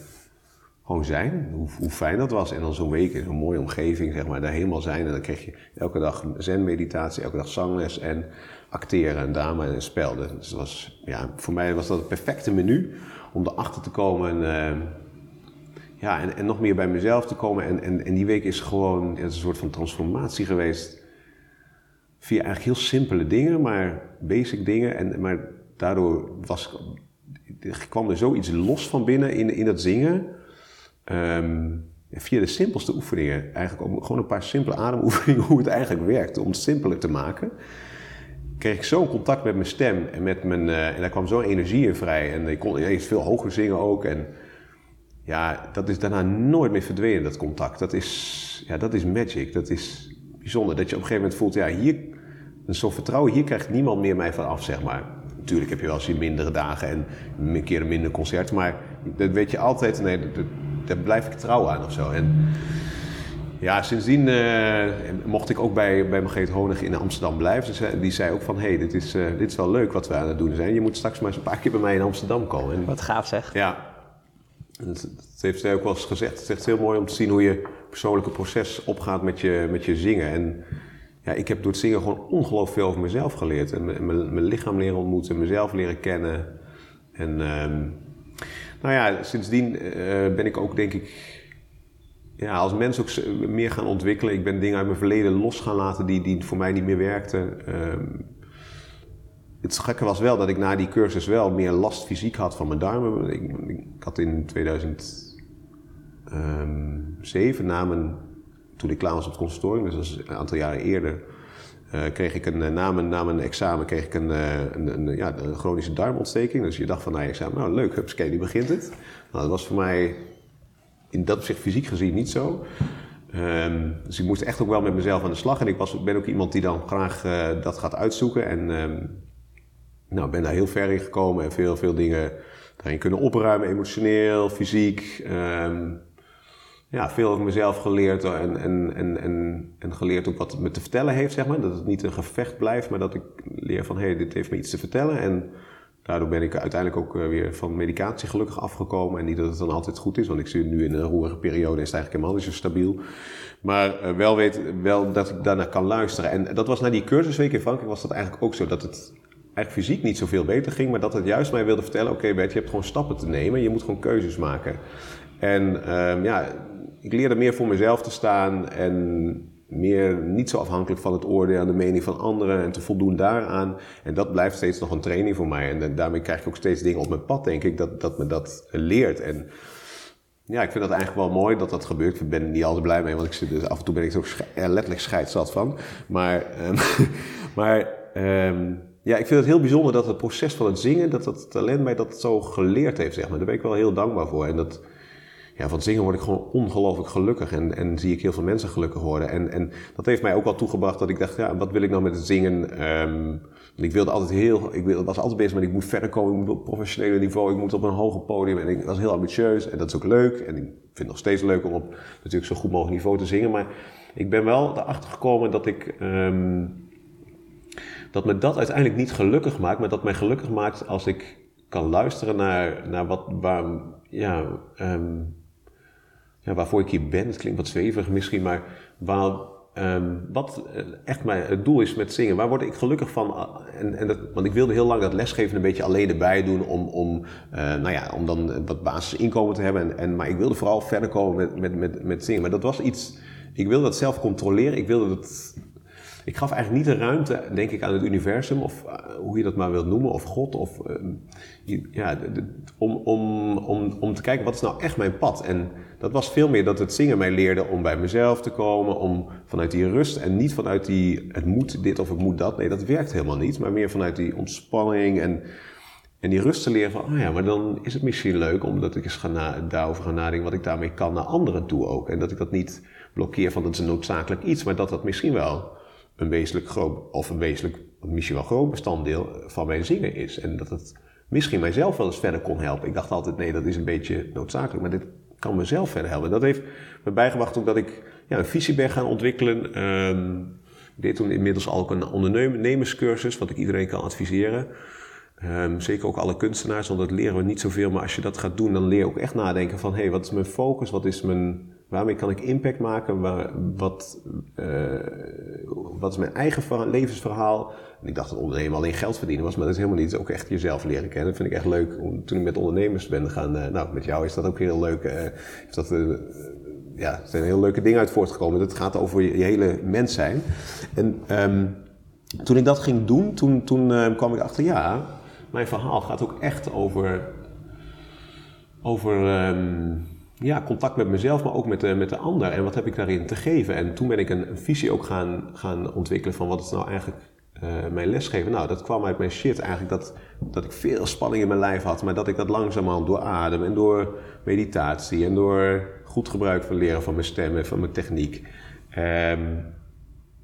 gewoon zijn. Hoe, hoe fijn dat was. En dan zo'n week in een mooie omgeving, zeg maar, daar helemaal zijn. En dan kreeg je elke dag zen-meditatie, elke dag zangles en acteren en drama en spelden. Dus dat was, ja, voor mij was dat het perfecte menu om erachter te komen en, uh, ja, en, en, nog meer bij mezelf te komen. En, en, en die week is gewoon een soort van transformatie geweest. Via eigenlijk heel simpele dingen, maar basic dingen. En, maar daardoor was, kwam er zoiets los van binnen in, in het zingen. Um, via de simpelste oefeningen. Eigenlijk gewoon een paar simpele ademoefeningen hoe het eigenlijk werkt. Om het simpeler te maken. Kreeg ik zo'n contact met mijn stem. En, met mijn, uh, en daar kwam zo'n energie in vrij. En ik kon eens veel hoger zingen ook. En ja, dat is daarna nooit meer verdwenen, dat contact. Dat is, ja, dat is magic. Dat is bijzonder. Dat je op een gegeven moment voelt, ja, hier, een soort vertrouwen, hier krijgt niemand meer mij van af, zeg maar. Natuurlijk heb je wel eens je mindere dagen en een keer een minder concert. Maar dat weet je altijd, nee, daar blijf ik trouw aan of zo. En ja, sindsdien uh, mocht ik ook bij, bij Margreet Honig in Amsterdam blijven. die zei ook van, hé, hey, dit, is, uh, dit is wel leuk wat we aan het doen zijn. Je moet straks maar eens een paar keer bij mij in Amsterdam komen. En, wat gaaf zeg. Ja, dat, heeft zij ook wel eens gezegd. Het is echt heel mooi om te zien hoe je persoonlijke proces opgaat met je, met je zingen. En ja, ik heb door het zingen gewoon ongelooflijk veel over mezelf geleerd. En mijn lichaam leren ontmoeten, mezelf leren kennen. En um, nou ja, sindsdien uh, ben ik ook denk ik ja, als mens ook meer gaan ontwikkelen. Ik ben dingen uit mijn verleden los gaan laten die, die voor mij niet meer werkten. Um, het gekke was wel dat ik na die cursus wel meer last fysiek had van mijn darmen. Ik, ik had in 2007 na mijn toen ik klaar was op het conservatorium, dus dat is een aantal jaren eerder, uh, kreeg ik een, na, mijn, na mijn examen kreeg ik een, een, een, ja, een chronische darmontsteking. Dus je dacht van na je examen, nou leuk, hupsakee, die begint het. Nou, dat was voor mij in dat opzicht fysiek gezien niet zo. Um, dus ik moest echt ook wel met mezelf aan de slag. En ik was, ben ook iemand die dan graag dat gaat uitzoeken. En um, nou, ben daar heel ver in gekomen en veel, veel dingen daarin kunnen opruimen, emotioneel, fysiek. Um, ja, veel over mezelf geleerd en, en, en, en, en geleerd ook wat het me te vertellen heeft, zeg maar. Dat het niet een gevecht blijft, maar dat ik leer van, hé, hey, dit heeft me iets te vertellen. En daardoor ben ik uiteindelijk ook eh, weer van medicatie gelukkig afgekomen. En niet dat het dan altijd goed is, want ik zit nu in een roerige periode en is het eigenlijk helemaal niet zo stabiel. Maar uh, wel weet wel dat ik daarna kan luisteren. En dat was na die cursusweek in Frankrijk was dat eigenlijk ook zo. Dat het eigenlijk fysiek niet zoveel beter ging, maar dat het juist mij wilde vertellen: oké, Bert, je hebt gewoon stappen te nemen, je moet gewoon keuzes maken. En um, ja, ik leerde meer voor mezelf te staan en meer niet zo afhankelijk van het oordeel en de mening van anderen en te voldoen daaraan. En dat blijft steeds nog een training voor mij. En daarmee krijg ik ook steeds dingen op mijn pad, denk ik, dat, dat me dat leert. En ja, ik vind dat eigenlijk wel mooi dat dat gebeurt. Ik ben er niet altijd blij mee, want ik zit, dus af en toe ben ik er letterlijk scheidsat van. Maar, um, maar um, ja, ik vind het heel bijzonder dat het proces van het zingen, dat dat talent mij dat zo geleerd heeft, zeg maar. Daar ben ik wel heel dankbaar voor. En dat, ja, van zingen word ik gewoon ongelooflijk gelukkig en, en zie ik heel veel mensen gelukkig worden. En, en dat heeft mij ook wel toegebracht dat ik dacht, ja, wat wil ik nou met het zingen? Um, ik wilde altijd heel, ik was altijd bezig met ik moet verder komen, ik moet op professionele niveau, ik moet op een hoger podium. En ik was heel ambitieus en dat is ook leuk. En ik vind het nog steeds leuk om op natuurlijk zo goed mogelijk niveau te zingen. Maar ik ben wel erachter gekomen dat ik, um, dat me dat uiteindelijk niet gelukkig maakt, maar dat mij gelukkig maakt als ik kan luisteren naar, naar wat, waar, ja, um, ja, waarvoor ik hier ben. Het klinkt wat zweverig misschien, maar waar, um, wat eh, echt mijn, het doel is met zingen. Waar word ik gelukkig van? En, en dat, want ik wilde heel lang dat lesgeven een beetje alleen erbij doen om, om, uh, nou ja, om dan wat basisinkomen te hebben. En, en, maar ik wilde vooral verder komen met, met, met, met zingen. Maar dat was iets, ik wilde dat zelf controleren. Ik wilde dat ik gaf eigenlijk niet de ruimte, denk ik, aan het universum, of uh, hoe je dat maar wilt noemen, of God, of, uh, ja, om, om, om, om te kijken wat is nou echt mijn pad. En dat was veel meer dat het zingen mij leerde om bij mezelf te komen, om vanuit die rust en niet vanuit die het moet dit of het moet dat. Nee, dat werkt helemaal niet, maar meer vanuit die ontspanning en, en die rust te leren van, ah ja, maar dan is het misschien leuk omdat ik eens ga na, daarover ga nadenken wat ik daarmee kan naar anderen toe ook. En dat ik dat niet blokkeer van dat is een noodzakelijk iets, maar dat dat misschien wel een wezenlijk groot, of een wezenlijk, misschien wel groot bestanddeel van mijn zingen is. En dat het misschien mijzelf wel eens verder kon helpen. Ik dacht altijd, nee, dat is een beetje noodzakelijk, maar dit kan mezelf verder helpen. Dat heeft me bijgebracht ook dat ik ja, een visie ben gaan ontwikkelen. Um, ik deed toen inmiddels ook een ondernemerscursus, wat ik iedereen kan adviseren. Um, zeker ook alle kunstenaars, want dat leren we niet zoveel. Maar als je dat gaat doen, dan leer je ook echt nadenken van... hé, hey, wat is mijn focus? Wat is mijn, waarmee kan ik impact maken? Waar, wat, uh, wat is mijn eigen levensverhaal? En ik dacht dat ondernemen alleen geld verdienen was, maar dat is helemaal niet. Ook echt jezelf leren kennen. Dat vind ik echt leuk. Toen ik met ondernemers ben gaan, uh, nou, met jou is dat ook heel leuk. Uh, is dat, ja, er zijn heel leuke dingen uit voortgekomen. Het gaat over je, hele mens zijn. En um, toen ik dat ging doen, toen, toen kwam ik achter, ja, mijn verhaal gaat ook echt over, over um, ja, contact met mezelf, maar ook met de, met de ander. En wat heb ik daarin te geven? En toen ben ik een, visie ook gaan, gaan ontwikkelen van wat is nou eigenlijk uh, mijn lesgeven. Nou, dat kwam uit mijn shit eigenlijk dat, dat ik veel spanning in mijn lijf had, maar dat ik dat langzamerhand door adem en door meditatie en door goed gebruik van leren van mijn stem en van mijn techniek. Um,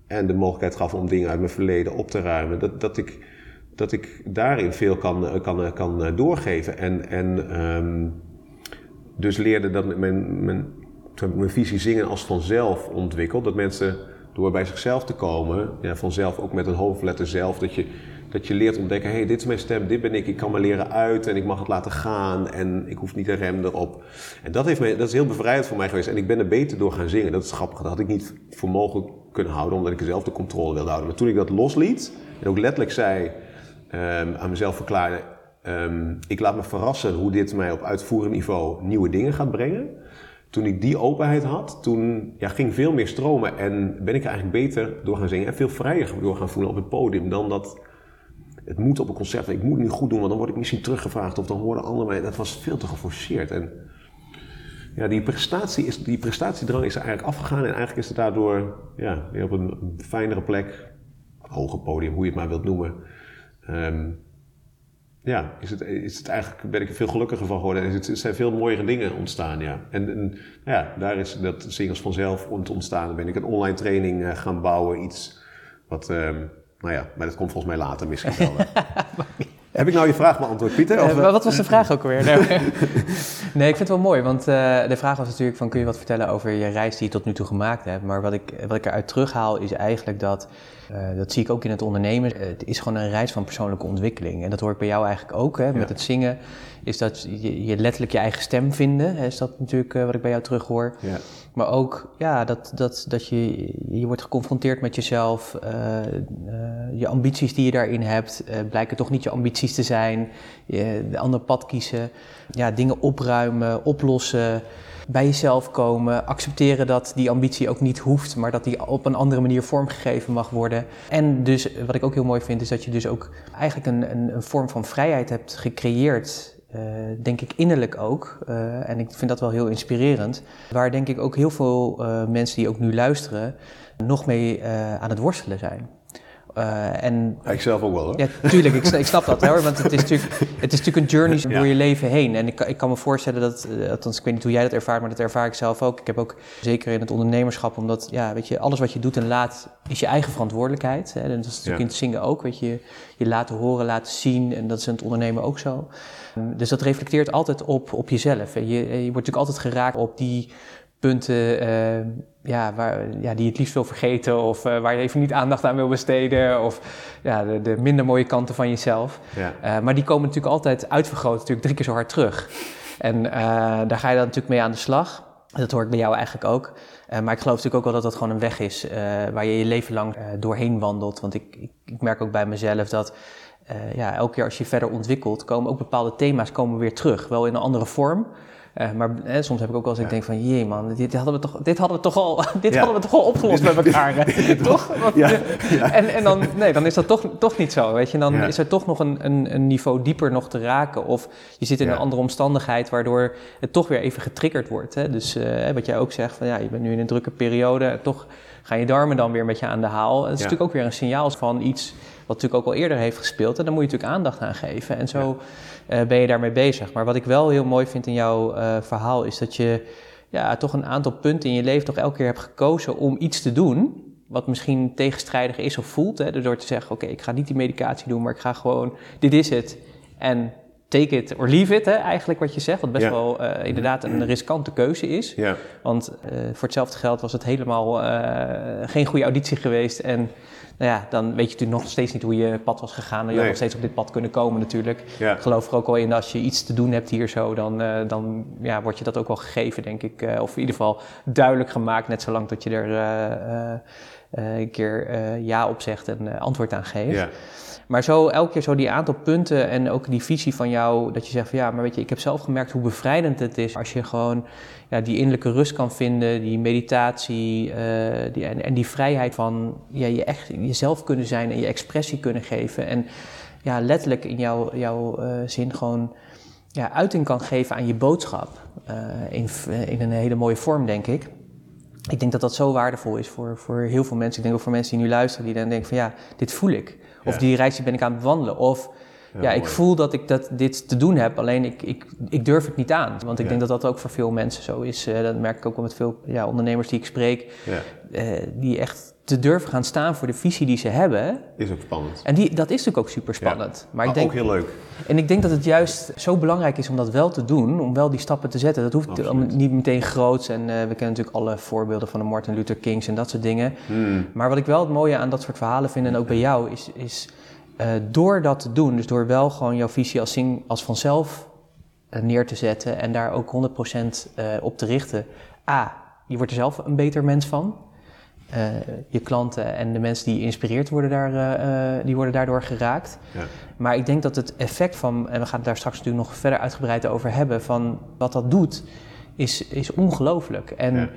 en de mogelijkheid gaf om dingen uit mijn verleden op te ruimen. Dat, dat, ik, dat ik daarin veel kan, kan, kan doorgeven. En, en um, dus leerde dat mijn, mijn, mijn visie zingen als vanzelf ontwikkeld. Dat mensen door bij zichzelf te komen, ja, vanzelf ook met een hoofdletter zelf, dat je, dat je leert ontdekken, hé, hey, dit is mijn stem, dit ben ik, ik kan me leren uit en ik mag het laten gaan en ik hoef niet een rem erop. En dat, heeft mij, dat is heel bevrijdend voor mij geweest en ik ben er beter door gaan zingen. Dat is grappig, dat had ik niet voor mogelijk kunnen houden, omdat ik zelf de controle wilde houden. Maar toen ik dat losliet en ook letterlijk zei, um, aan mezelf verklaarde, um, ik laat me verrassen hoe dit mij op uitvoerend niveau nieuwe dingen gaat brengen toen ik die openheid had, toen ja, ging veel meer stromen en ben ik eigenlijk beter door gaan zingen en veel vrijer door gaan voelen op het podium dan dat het moet op een concert. Ik moet nu goed doen, want dan word ik misschien teruggevraagd of dan horen anderen mij. Dat was veel te geforceerd. En ja, die, prestatie is, die prestatiedrang is er eigenlijk afgegaan en eigenlijk is het daardoor ja, weer op een, een fijnere plek, hoger podium, hoe je het maar wilt noemen. Ehm, ja, is het, is het eigenlijk, ben ik er veel gelukkiger van geworden. En er zijn veel mooiere dingen ontstaan, ja. En, en ja, daar is dat singles vanzelf ontstaan. Dan ben ik een online training uh, gaan bouwen, iets wat, um, nou ja, maar dat komt volgens mij later misschien wel. Heb ik nou je vraag beantwoord, Pieter? Of, uh, wat was de vraag ook alweer? Nee, nee ik vind het wel mooi, want uh, de vraag was natuurlijk van kun je wat vertellen over je reis die je tot nu toe gemaakt hebt. Maar wat ik, wat ik eruit terughaal is eigenlijk dat, uh, dat zie ik ook in het ondernemen, het is gewoon een reis van persoonlijke ontwikkeling. En dat hoor ik bij jou eigenlijk ook, hè, met ja. het zingen, is dat je, je, letterlijk je eigen stem vinden. Hè, is dat natuurlijk wat ik bij jou terug hoor. Ja. Maar ook ja, dat, dat, dat je, je wordt geconfronteerd met jezelf. Je ambities die je daarin hebt, blijken toch niet je ambities te zijn. Je, de andere pad kiezen. Ja, dingen opruimen, oplossen. Bij jezelf komen. Accepteren dat die ambitie ook niet hoeft, maar dat die op een andere manier vormgegeven mag worden. En dus wat ik ook heel mooi vind, is dat je dus ook eigenlijk een, een, een vorm van vrijheid hebt gecreëerd uh, denk ik innerlijk ook. Uh, en ik vind dat wel heel inspirerend. Waar denk ik ook heel veel uh, mensen die ook nu luisteren nog mee aan het worstelen zijn. En, ja, ik zelf ook wel hoor. Ja, tuurlijk, ik, ik snap dat hoor. Want het is natuurlijk, het is natuurlijk een journey ja. door je leven heen. En ik, ik kan me voorstellen dat, althans ik weet niet hoe jij dat ervaart, maar dat ervaar ik zelf ook. Ik heb ook zeker in het ondernemerschap, omdat ja, weet je, alles wat je doet en laat is je eigen verantwoordelijkheid. Hè. En dat is natuurlijk in het zingen ook. Weet je, je laten horen, laten zien. En dat is in het ondernemen ook zo. Dus dat reflecteert altijd op, op jezelf. Je, je wordt natuurlijk altijd geraakt op die punten uh, ja, waar, ja, die je het liefst wil vergeten of uh, waar je even niet aandacht aan wil besteden of ja, de, de minder mooie kanten van jezelf. Ja. Uh, maar die komen natuurlijk altijd uitvergroot, natuurlijk drie keer zo hard terug. En daar ga je dan natuurlijk mee aan de slag. Dat hoor ik bij jou eigenlijk ook. maar ik geloof natuurlijk ook wel dat dat gewoon een weg is waar je je leven lang doorheen wandelt. Want ik, ik, ik merk ook bij mezelf dat ja, elke keer als je verder ontwikkelt, komen ook bepaalde thema's komen weer terug. Wel in een andere vorm. Uh, maar eh, soms heb ik ook wel eens, ik denk van, jee man, dit, hadden we toch, dit hadden we toch al, dit hadden we toch al opgelost met elkaar, toch? Ja. En, en dan, nee, dan is dat toch, toch niet zo, weet je. Dan is er toch nog een, een, een, niveau dieper nog te raken. Of je zit in een andere omstandigheid, waardoor het toch weer even getriggerd wordt. Hè? Dus uh, wat jij ook zegt, van ja, je bent nu in een drukke periode, toch gaan je darmen dan weer met je aan de haal. Het is natuurlijk ook weer een signaal van iets natuurlijk ook al eerder heeft gespeeld. En daar moet je natuurlijk aandacht aan geven. En zo ja. uh, ben je daarmee bezig. Maar wat ik wel heel mooi vind in jouw uh, verhaal is dat je ja, toch een aantal punten in je leven toch elke keer hebt gekozen om iets te doen. Wat misschien tegenstrijdig is of voelt. Hè, door te zeggen: Oké, okay, ik ga niet die medicatie doen, maar ik ga gewoon, dit is het. En take it or leave it, hè, eigenlijk wat je zegt. Wat best ja. wel uh, inderdaad een riskante keuze is. Ja. Want uh, voor hetzelfde geld was het helemaal uh, geen goede auditie geweest. En nou ja, dan weet je natuurlijk nog steeds niet hoe je pad was gegaan. Je nee. had nog steeds op dit pad kunnen komen natuurlijk. Ja. Ik geloof er ook wel in als je iets te doen hebt hier zo, dan, uh, dan ja, wordt je dat ook wel gegeven, denk ik. Uh, of in ieder geval duidelijk gemaakt, net zolang dat je er uh, een keer ja op zegt en antwoord aan geeft. Ja. Maar zo elke keer zo die aantal punten en ook die visie van jou, dat je zegt van ja, maar weet je, ik heb zelf gemerkt hoe bevrijdend het is als je gewoon ja, die innerlijke rust kan vinden, die meditatie uh, die, en, die vrijheid van ja, je echt jezelf kunnen zijn en je expressie kunnen geven. En ja, letterlijk in jouw, jouw uh, zin gewoon ja, uiting kan geven aan je boodschap. Uh, in, in een hele mooie vorm, denk ik. Ik denk dat dat zo waardevol is voor, voor heel veel mensen. Ik denk ook voor mensen die nu luisteren, die dan denken van ja, dit voel ik. Of ja. die reis die ben ik aan het bewandelen. Of ja, ja ik voel dat ik dat, dit te doen heb, alleen ik, ik, ik durf het niet aan. Want ik denk dat dat ook voor veel mensen zo is. Uh, dat merk ik ook wel met veel ja, ondernemers die ik spreek. Uh, die echt te durven gaan staan voor de visie die ze hebben. Is ook spannend. En die, dat is natuurlijk ook super spannend. maar ik denk, ook heel leuk. En ik denk dat het juist zo belangrijk is om dat wel te doen, om wel die stappen te zetten. Dat hoeft niet meteen groots. En uh, we kennen natuurlijk alle voorbeelden van de Martin Luther Kings en dat soort dingen. Hmm. Maar wat ik wel het mooie aan dat soort verhalen vind, en ook bij jou, is, is uh, door dat te doen, dus door wel gewoon jouw visie als, zing, als vanzelf uh, neer te zetten en daar ook 100% uh, op te richten. A, je wordt er zelf een beter mens van. Uh, je klanten en de mensen die geïnspireerd worden, daar, uh, die worden daardoor geraakt. Ja. Maar ik denk dat het effect van, en we gaan het daar straks natuurlijk nog verder uitgebreid over hebben, van wat dat doet, is, is ongelooflijk. En ja.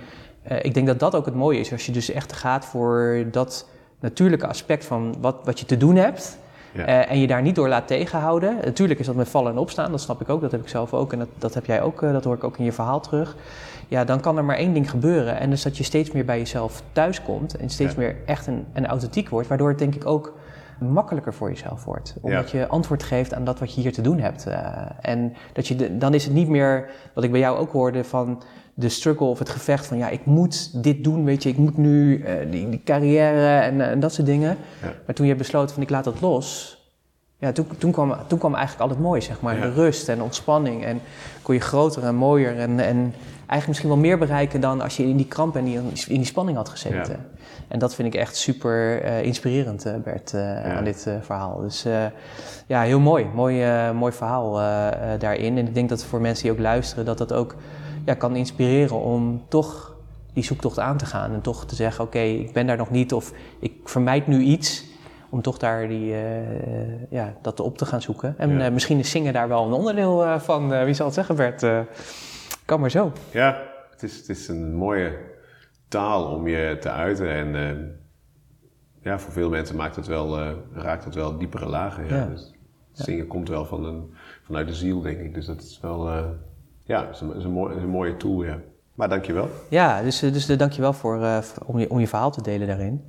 uh, ik denk dat dat ook het mooie is, als je dus echt gaat voor dat natuurlijke aspect van wat, wat je te doen hebt. Ja. eh, en je daar niet door laat tegenhouden. Natuurlijk is dat met vallen en opstaan, dat snap ik ook, dat heb ik zelf ook en dat, dat heb jij ook, eh, dat hoor ik ook in je verhaal terug. Ja, dan kan er maar één ding gebeuren en dus dat je steeds meer bij jezelf thuiskomt en steeds Ja. meer echt een, en authentiek wordt, waardoor het denk ik ook makkelijker voor jezelf wordt. Omdat je antwoord geeft aan dat wat je hier te doen hebt. Eh, en dat je de- dan is het niet meer, wat ik bij jou ook hoorde, van de struggle of het gevecht van ja, ik moet dit doen, weet je, ik moet nu eh, die, die carrière en, eh, en dat soort dingen. Ja. Maar toen je besloot van ik laat dat los, ja, toen, toen, kwam, toen kwam eigenlijk al het mooie, zeg maar. Ja. De rust en ontspanning en kon je groter en mooier en, en eigenlijk misschien wel meer bereiken dan als je in die kramp en die, in die spanning had gezeten. En dat vind ik echt super eh, inspirerend, Bert, aan dit verhaal. Dus ja, heel mooi. Mooi, mooi verhaal daarin. En ik denk dat voor mensen die ook luisteren, dat dat ook ja, kan inspireren om toch die zoektocht aan te gaan. En toch te zeggen, oké, ik ben daar nog niet of ik vermijd nu iets. Om toch daar die, eh, ja, dat op te gaan zoeken. En Ja. eh, misschien is zingen daar wel een onderdeel eh, van. Wie zal het zeggen, Bert? Kan maar zo. Ja, het is, het is een mooie taal om je te uiten. En ja, voor veel mensen maakt het wel, raakt het wel diepere lagen. Ja. Ja. Dus zingen komt wel van een, vanuit de ziel, denk ik. Dus dat is wel, ja, is een, is een, mooi, is een mooie tool, ja. Maar dankjewel. Ja, dus, eh, dus eh, dankjewel voor, eh, voor- om, je, om je verhaal te delen daarin.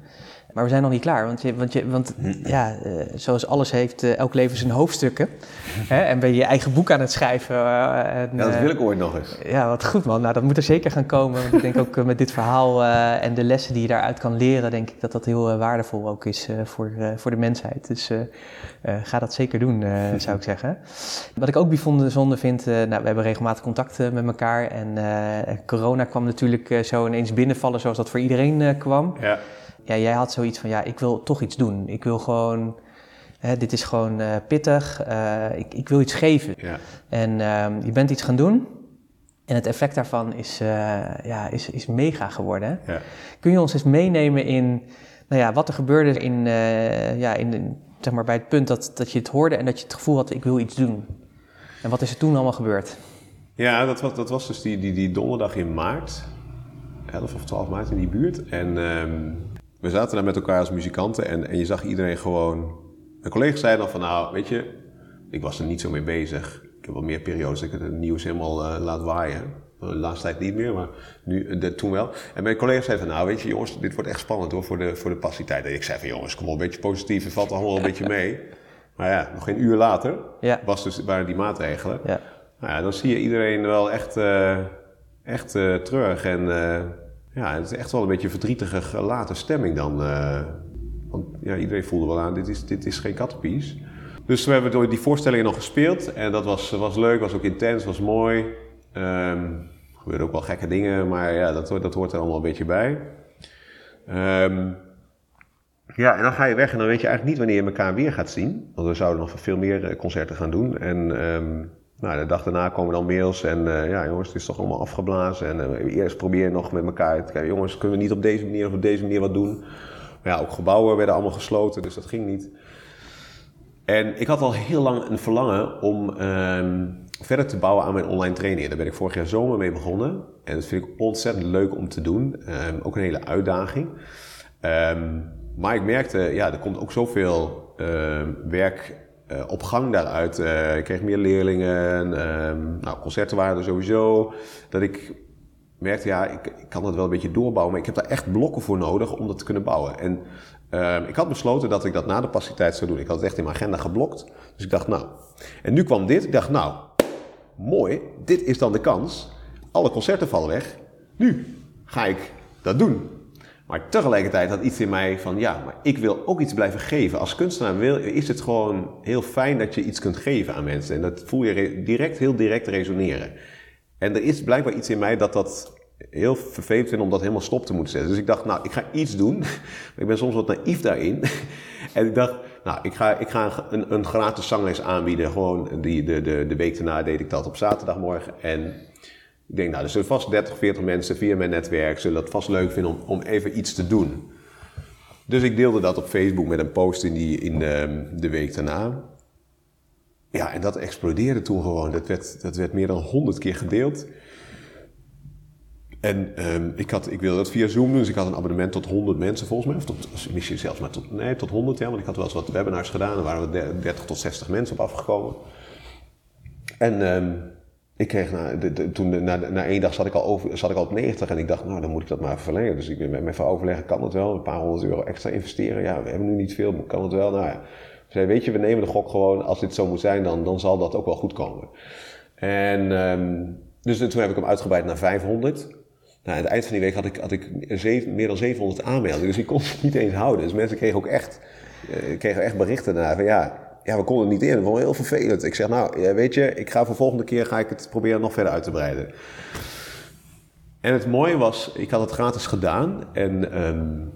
Maar we zijn nog niet klaar, want, je, want, je, want ja, eh, zoals alles heeft eh, elk leven zijn hoofdstukken. hè? En ben je je eigen boek aan het schrijven. en, Ja, dat wil ik ooit nog eens. Ja, wat goed man. Nou, dat moet er zeker gaan komen. Want ik denk ook met dit verhaal en de lessen die je daaruit kan leren, denk ik dat dat heel waardevol ook is voor, voor de mensheid. Dus ga dat zeker doen, zou ik zeggen. Wat ik ook bijzonder vind, nou, we hebben regelmatig contact met elkaar. En corona kwam natuurlijk zo ineens binnenvallen zoals dat voor iedereen kwam. Ja, Ja, jij had zoiets van, ja, ik wil toch iets doen. Ik wil gewoon, hè, dit is gewoon eh, pittig. eh, ik, ik wil iets geven. ja. En ehm, je bent iets gaan doen. En het effect daarvan is, eh, ja, is, is mega geworden. ja. Kun je ons eens meenemen in nou ja, wat er gebeurde in, ja, in, de- zeg maar bij het punt dat, dat je het hoorde en dat je het gevoel had, ik wil iets doen. En wat is er toen allemaal gebeurd? Ja, dat was, dat was dus die, die, die donderdag in maart. 11 of 12 maart in die buurt. En ehm, we zaten daar met elkaar als muzikanten en, en je zag iedereen gewoon... Een collega zei dan van, nou, weet je, ik was er niet zo mee bezig. Ik heb wel meer periodes dat ik het nieuws helemaal eh, laat waaien. De laatste tijd niet meer, maar nu, eh, de, toen wel. En mijn collega zei van, nou weet je jongens, dit wordt echt spannend hoor, voor de, voor de passietijd. En ik zei van, jongens, kom wel een beetje positief, het valt allemaal een beetje mee. Maar ja, nog geen uur later Ja. was dus, waren die maatregelen. Ja. Nou ja, dan zie je iedereen wel echt, eh echt terug. En ja, het is echt wel een beetje verdrietige, gelaten stemming dan. eh. want ja, iedereen voelde wel aan, dit is, dit is geen kattenpies. Dus we hebben door die voorstellingen nog gespeeld. En dat was, was leuk, was ook intens, was mooi. Ehm, er gebeurden ook wel gekke dingen, maar ja, dat, dat hoort er allemaal een beetje bij. Ehm, ja, en dan ga je weg en dan weet je eigenlijk niet wanneer je elkaar weer gaat zien. Want we zouden nog veel meer eh, concerten gaan doen. En ehm, nou, de dag daarna komen dan mails en eh, ja jongens, het is toch allemaal afgeblazen. En eh, eerst probeer nog met elkaar te kijken, jongens, kunnen we niet op deze manier of op deze manier wat doen? Maar ja, ook gebouwen werden allemaal gesloten, dus dat ging niet. En ik had al heel lang een verlangen om ehm, verder te bouwen aan mijn online trainingen. Daar ben ik vorig jaar zomer mee begonnen. En dat vind ik ontzettend leuk om te doen. Ehm, ook een hele uitdaging. Ehm, maar ik merkte, ja, er komt ook zoveel ehm, werk eh, op gang daaruit. Eh, ik kreeg meer leerlingen. ehm, nou, concerten waren er sowieso. Dat ik merkte, ja, ik, ik kan het wel een beetje doorbouwen, maar ik heb daar echt blokken voor nodig om dat te kunnen bouwen. En ehm, ik had besloten dat ik dat na de passiviteit zou doen. Ik had het echt in mijn agenda geblokt. Dus ik dacht, nou. En nu kwam dit. Ik dacht, nou, mooi. Dit is dan de kans. Alle concerten vallen weg. Nu ga ik dat doen. Maar tegelijkertijd had iets in mij van, ja, maar ik wil ook iets blijven geven. Als kunstenaar is het gewoon heel fijn dat je iets kunt geven aan mensen. En dat voel je re- direct, heel direct resoneren. En er is blijkbaar iets in mij dat dat heel vervelend vindt om dat helemaal stop te moeten zetten. Dus ik dacht, nou, ik ga iets doen. ik ben soms wat naïef daarin. en ik dacht, nou, ik ga, ik ga een, een gratis zangles aanbieden. Gewoon die, de, de, de week daarna deed ik dat op zaterdagmorgen. En ik denk, nou, er zullen vast 30, 40 mensen via mijn netwerk zullen dat vast leuk vinden om, om even iets te doen. Dus ik deelde dat op Facebook met een post in, die, in de, de week daarna. Ja, en dat explodeerde toen gewoon. Dat werd, dat werd meer dan 100 keer gedeeld. En ehm, ik, had, ik wilde dat via Zoom doen, dus ik had een abonnement tot 100 mensen volgens mij. Of tot, misschien zelfs maar tot, nee, tot 100, ja, want ik had wel eens wat webinars gedaan. Daar waren we 30 tot 60 mensen op afgekomen. En ehm, ik kreeg na, toen, na, na één dag zat ik, al over, zat ik al op 90 en ik dacht, nou dan moet ik dat maar verlengen. Dus ik ben met mijn vrouw overleggen, kan het wel? Een paar honderd euro extra investeren? Ja, we hebben nu niet veel, maar kan het wel? Nou ja, zei, weet je, we nemen de gok gewoon. Als dit zo moet zijn, dan, dan zal dat ook wel goed komen. En um, dus toen heb ik hem uitgebreid naar 500. Nou, aan het eind van die week had ik, had ik meer dan 700 aanmeldingen, dus ik kon het niet eens houden. Dus mensen kregen ook echt, uh, kregen echt berichten naar van ja, ja, we konden het niet in. Dat was heel vervelend. Ik zeg, nou, weet je, ik ga voor volgende keer ga ik het proberen nog verder uit te breiden. En het mooie was, ik had het gratis gedaan. En um,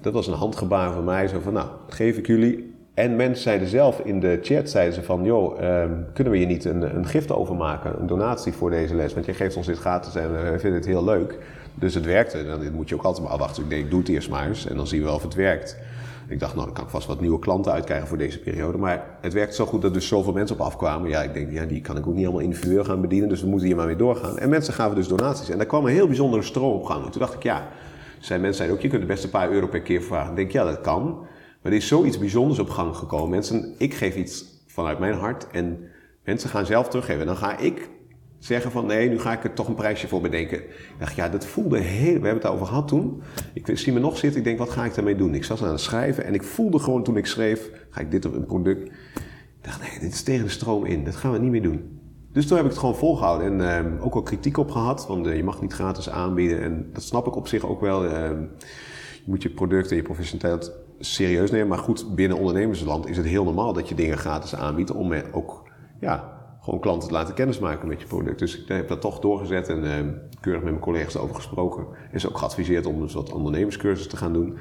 dat was een handgebaar van mij. Zo van, nou, geef ik jullie. En mensen zeiden zelf in de chat, zeiden ze van, joh, um, kunnen we je niet een, een gift overmaken? Een donatie voor deze les? Want je geeft ons dit gratis en we vinden het heel leuk. Dus het werkte. Dan moet je ook altijd maar afwachten. Ik denk, doe het eerst maar eens en dan zien we of het werkt. Ik dacht, nou, dan kan ik vast wat nieuwe klanten uitkrijgen voor deze periode. Maar het werkte zo goed dat er dus zoveel mensen op afkwamen. Ja, ik denk, ja, die kan ik ook niet allemaal individueel gaan bedienen. Dus we moeten hier maar weer doorgaan. En mensen gaven dus donaties. En daar kwam een heel bijzondere stroom op gang. En toen dacht ik, ja, zijn mensen ook, je kunt het best een paar euro per keer vragen. Ik denk, ja, dat kan. Maar er is zoiets bijzonders op gang gekomen. Mensen, ik geef iets vanuit mijn hart en mensen gaan zelf teruggeven. Dan ga ik zeggen van nee, nu ga ik er toch een prijsje voor bedenken. Ik dacht, ja, dat voelde heel... We hebben het daarover gehad toen. Ik zie me nog zitten, ik denk, wat ga ik daarmee doen? Ik zat aan het schrijven en ik voelde gewoon toen ik schreef, ga ik dit op een product... Ik dacht, nee, dit is tegen de stroom in, dat gaan we niet meer doen. Dus toen heb ik het gewoon volgehouden en uh, ook wel kritiek op gehad, want uh, je mag niet gratis aanbieden. En dat snap ik op zich ook wel. Uh, je moet je product en je professionaliteit serieus nemen. Maar goed, binnen ondernemersland is het heel normaal dat je dingen gratis aanbiedt om ook ja, gewoon klanten te laten kennismaken met je product. Dus ik heb dat toch doorgezet en uh, keurig met mijn collega's over gesproken. En ze ook geadviseerd om dus wat ondernemerscursus te gaan doen.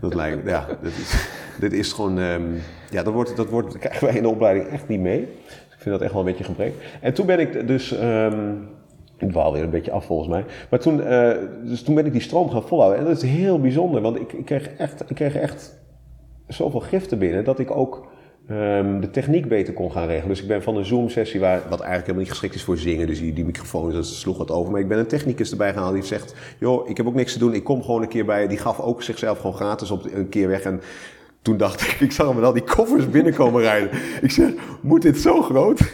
Dat lijkt, ja, dat is, dit is gewoon, um, ja, dat wordt, dat wordt, krijgen wij in de opleiding echt niet mee. Dus ik vind dat echt wel een beetje gebrek. En toen ben ik dus, um, ik dwaal weer een beetje af volgens mij. Maar toen, uh, dus toen ben ik die stroom gaan volhouden. En dat is heel bijzonder, want ik, ik, kreeg, echt, ik kreeg echt zoveel giften binnen dat ik ook um, de techniek beter kon gaan regelen. Dus ik ben van een Zoom-sessie, waar, wat eigenlijk helemaal niet geschikt is voor zingen, dus die, die microfoon, dat sloeg wat over. Maar ik ben een technicus erbij gehaald die zegt, joh, ik heb ook niks te doen, ik kom gewoon een keer bij. Die gaf ook zichzelf gewoon gratis op een keer weg. En toen dacht ik, ik zag hem al die koffers binnenkomen rijden. Ik zeg, moet dit zo groot?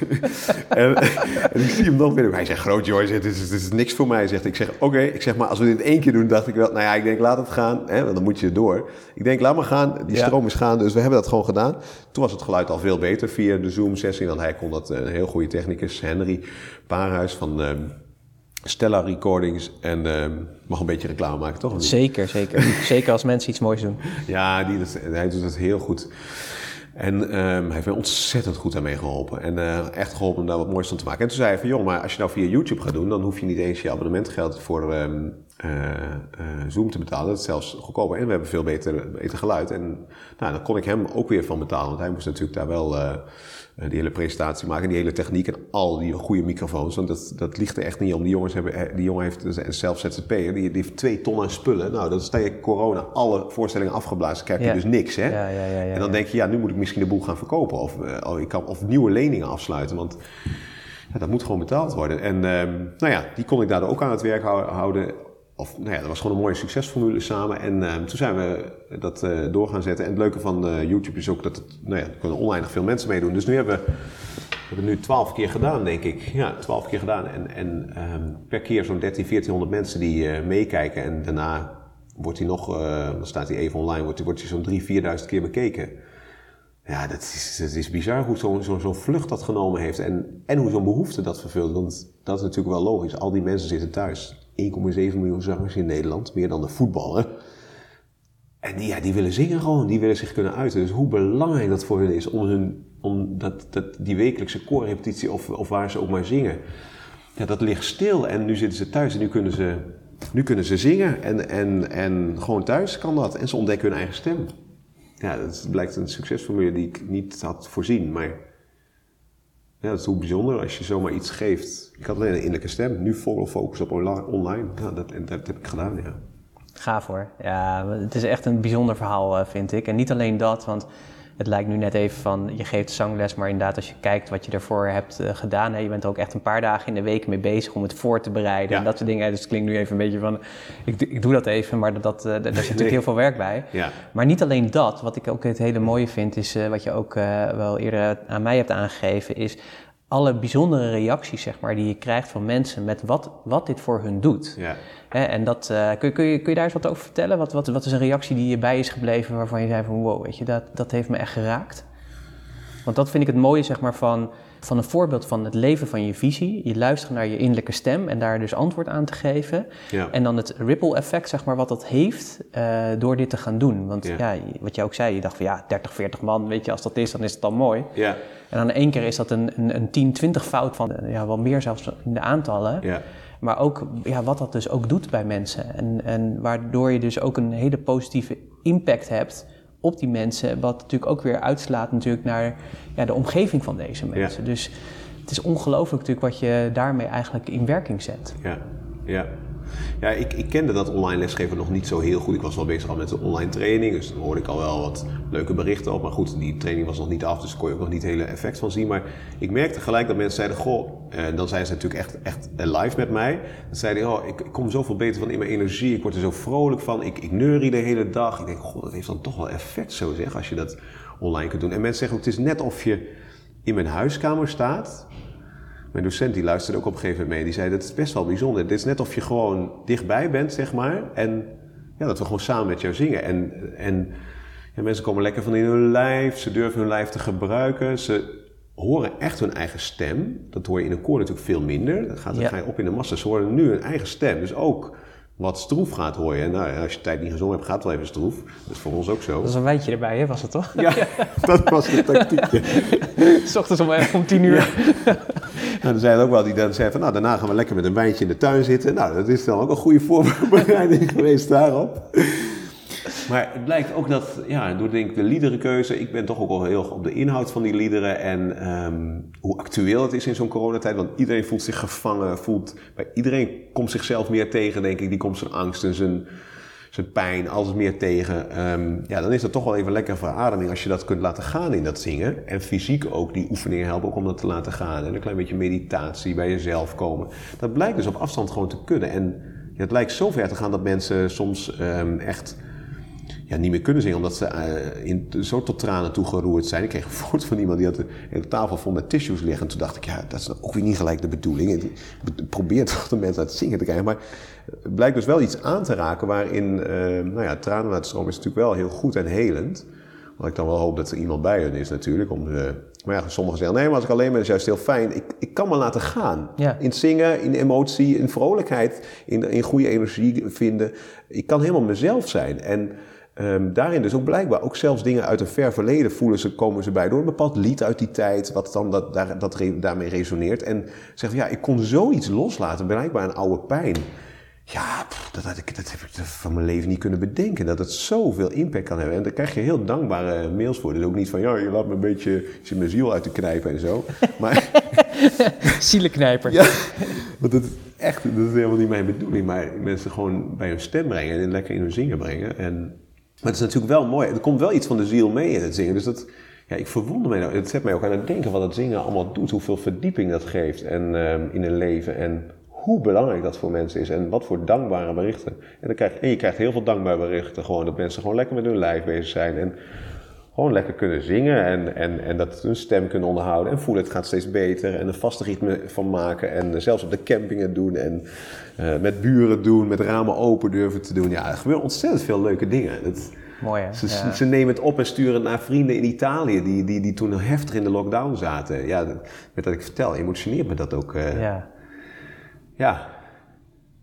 en, en, ik zie hem dan binnen. Hij zegt, groot joh, dit is, dit is niks voor mij. Zegt. Ik zeg, oké, okay. ik zeg maar, als we dit één keer doen, dacht ik wel, nou ja, ik denk, laat het gaan. Hè, want dan moet je door. Ik denk, laat maar gaan, die ja. stroom is gaan. Dus we hebben dat gewoon gedaan. Toen was het geluid al veel beter via de Zoom-sessie. Want hij kon dat, een heel goede technicus, Henry Paarhuis van... Uh, Stella Recordings en uh, mag een beetje reclame maken, toch? Zeker, zeker. zeker als mensen iets moois doen. Ja, die, dat, hij doet het heel goed. En um, hij heeft mij ontzettend goed daarmee geholpen. En uh, echt geholpen om daar wat moois van te maken. En toen zei hij van, joh, maar als je nou via YouTube gaat doen... dan hoef je niet eens je abonnementgeld voor um, uh, Zoom te betalen. Dat is zelfs goedkoper. En we hebben veel beter, beter geluid. En nou, dan kon ik hem ook weer van betalen. Want hij moest natuurlijk daar wel die hele presentatie maken, die hele techniek en al die goede microfoons. Want dat, dat ligt er echt niet om. Die, jongens hebben, die jongen heeft zelf ZZP'er, die, die heeft twee ton aan spullen. Nou, dan sta je corona alle voorstellingen afgeblazen, krijg je ja. dus niks. Hè? Ja, ja, en dan denk je, ja, nu moet ik misschien de boel gaan verkopen. Of, uh, ik kan, of nieuwe leningen afsluiten. Want ja, dat moet gewoon betaald worden. En um, nou ja, die kon ik daardoor ook aan het werk houden. Of, nou ja, dat was gewoon een mooie succesformule samen. En uh, toen zijn we dat uh, door gaan zetten. En het leuke van uh, YouTube is ook dat het, nou ja, er kunnen oneindig veel mensen meedoen. Dus nu hebben we, hebben nu twaalf keer gedaan, denk ik. Ja, twaalf keer gedaan. En, en um, per keer zo'n 13, 1400 mensen die meekijken. En daarna wordt hij nog, dan staat hij even online, wordt wordt zo'n 3.000, 4.000 keer bekeken. Ja, dat is, dat is bizar hoe zo'n zo, zo vlucht dat genomen heeft. En, en hoe zo'n behoefte dat vervult. Want dat is natuurlijk wel logisch. Al die mensen zitten thuis 1,7 miljoen zangers in Nederland, meer dan de voetballen. En die, ja, die willen zingen gewoon, die willen zich kunnen uiten. Dus hoe belangrijk dat voor hen is om, hun, om dat, dat, die wekelijkse koorrepetitie of, of waar ze ook maar zingen. Ja, dat ligt stil en nu zitten ze thuis en nu kunnen ze, nu kunnen ze zingen. En, en, en gewoon thuis kan dat. En ze ontdekken hun eigen stem. Ja, dat blijkt een succesformule die ik niet had voorzien, maar ja, dat is hoe bijzonder als je zomaar iets geeft. Ik had alleen een innerlijke stem, nu volle focus op online. Dat, dat heb ik gedaan, ja. Gaaf hoor. Ja, het is echt een bijzonder verhaal, vind ik. En niet alleen dat, want het lijkt nu net even van, je geeft zangles, maar inderdaad als je kijkt wat je ervoor hebt uh, gedaan, hè, je bent er ook echt een paar dagen in de week mee bezig om het voor te bereiden en dat soort dingen. Dus het klinkt nu even een beetje van, ik, ik doe dat even, maar dat, uh, daar zit natuurlijk heel veel werk bij. Ja. Maar niet alleen dat, wat ik ook het hele mooie vind, is wat je ook wel eerder aan mij hebt aangegeven, is alle bijzondere reacties zeg maar, die je krijgt van mensen met wat, wat dit voor hun doet. Ja. en dat, uh, kun, kun, je, kun je daar eens wat over vertellen? Wat, wat, wat is een reactie die je bij is gebleven waarvan je zei van wow, weet je, dat, dat heeft me echt geraakt? Want dat vind ik het mooie zeg maar, van, van een voorbeeld van het leven van je visie. Je luistert naar je innerlijke stem en daar dus antwoord aan te geven. Ja. En dan het ripple effect, zeg maar, wat dat heeft uh, door dit te gaan doen. Want ja. ja. wat je ook zei, je dacht van ja, 30, 40 man, weet je, als dat is, dan is het dan mooi. Ja. En dan één keer is dat een, een, een 10, 20 fout van, ja, wel meer zelfs in de aantallen. Ja. Maar ook ja, wat dat dus ook doet bij mensen. En, en waardoor je dus ook een hele positieve impact hebt op die mensen. Wat natuurlijk ook weer uitslaat natuurlijk naar ja, de omgeving van deze mensen. Ja. Dus het is ongelooflijk natuurlijk wat je daarmee eigenlijk in werking zet. Ja, ja. Ja, ik, ik kende dat online lesgeven nog niet zo heel goed. Ik was wel bezig al met de online training, dus dan hoorde ik al wel wat leuke berichten op. Maar goed, die training was nog niet af, dus daar kon je ook nog niet het hele effect van zien. Maar ik merkte gelijk dat mensen zeiden, goh, en dan zijn ze natuurlijk echt, echt live met mij. Dan zeiden oh, ik, ik kom zoveel beter van in mijn energie, ik word er zo vrolijk van, ik, ik neurie de hele dag. Ik denk, goh, dat heeft dan toch wel effect zo zeg, als je dat online kunt doen. En mensen zeggen ook, het is net of je in mijn huiskamer staat mijn docent die luisterde ook op een gegeven moment mee. Die zei, dat is best wel bijzonder. Dit is net of je gewoon dichtbij bent, zeg maar. En ja, dat we gewoon samen met jou zingen. En, en ja, mensen komen lekker van in hun lijf. Ze durven hun lijf te gebruiken. Ze horen echt hun eigen stem. Dat hoor je in een koor natuurlijk veel minder. Dat gaat, dan Ja. ga je op in de massa. Ze horen nu hun eigen stem. Dus ook wat stroef gaat hoor je. Nou, ja, als je tijd niet gezongen hebt, gaat het wel even stroef. Dat is voor ons ook zo. Dat is een wijntje erbij, hè, was het toch? Ja, dat was de tactiekje. S ochtends om, even om tien uur. Nou, er zijn ook wel die dan zeggen van, nou, daarna gaan we lekker met een wijntje in de tuin zitten. Nou, dat is dan ook een goede voorbereiding geweest daarop. Maar het blijkt ook dat, ja, door denk ik de liederenkeuze, ik ben toch ook wel heel erg op de inhoud van die liederen en ehm, hoe actueel het is in zo'n coronatijd. Want iedereen voelt zich gevangen, voelt, bij iedereen komt zichzelf meer tegen, denk ik. Die komt zijn angst en zijn, zijn pijn, alles meer tegen. Ehm, ja, dan is dat toch wel even lekker verademing als je dat kunt laten gaan in dat zingen. En fysiek ook, die oefeningen helpen ook om dat te laten gaan. En een klein beetje meditatie bij jezelf komen. Dat blijkt dus op afstand gewoon te kunnen. En het lijkt zo ver te gaan dat mensen soms ehm, echt ja, niet meer kunnen zingen omdat ze eh, in, zo tot tranen toe geroerd zijn. Ik kreeg een foto van iemand die had een hele tafel vol met tissues liggen. En toen dacht ik, ja, dat is ook weer niet gelijk de bedoeling. Ik probeer toch de mensen uit het zingen te krijgen. Maar het blijkt dus wel iets aan te raken waarin, eh, nou ja, tranen laten stromen is natuurlijk wel heel goed en helend. Wat ik dan wel hoop dat er iemand bij hen is natuurlijk. Om, eh, maar ja, sommigen zeggen, nee, maar als ik alleen ben is juist heel fijn. Ik, ik kan me laten gaan. Ja. In zingen, in emotie, in vrolijkheid, in, in goede energie vinden. Ik kan helemaal mezelf zijn. En ehm, daarin dus ook blijkbaar, ook zelfs dingen uit een ver verleden voelen ze, komen ze bij door een bepaald lied uit die tijd, wat dan dat, daar, dat re- daarmee resoneert. En zeggen, ja, ik kon zoiets loslaten, blijkbaar een oude pijn. Ja, pff, dat, had ik, dat heb ik van mijn leven niet kunnen bedenken. Dat het zoveel impact kan hebben. En daar krijg je heel dankbare mails voor. Dus ook niet van, ja, je laat me een beetje, je zit mijn ziel uit te knijpen en zo. Maar Zielenknijper. ja, want dat is echt, dat is helemaal niet mijn bedoeling. Maar mensen gewoon bij hun stem brengen en lekker in hun zingen brengen. En, maar het is natuurlijk wel mooi. Er komt wel iets van de ziel mee in het zingen. Dus dat, ja, ik verwonder mij nou. Het zet mij ook aan het denken wat het zingen allemaal doet. Hoeveel verdieping dat geeft en, ehm, in een leven. En hoe belangrijk dat voor mensen is. En wat voor dankbare berichten. En, dan krijg, en je krijgt heel veel dankbare berichten. Gewoon dat mensen gewoon lekker met hun lijf bezig zijn. En gewoon lekker kunnen zingen en, en, en dat hun stem kunnen onderhouden en voelen het gaat steeds beter en een vaste ritme van maken en zelfs op de campingen doen en eh, met buren doen, met ramen open durven te doen. Ja, er gebeuren ontzettend veel leuke dingen. Dat, Mooi, hè? ze, Ja. ze nemen het op en sturen het naar vrienden in Italië die, die, die toen heftig in de lockdown zaten. Ja, met dat ik vertel, emotioneert me dat ook. eh, ja. Ja.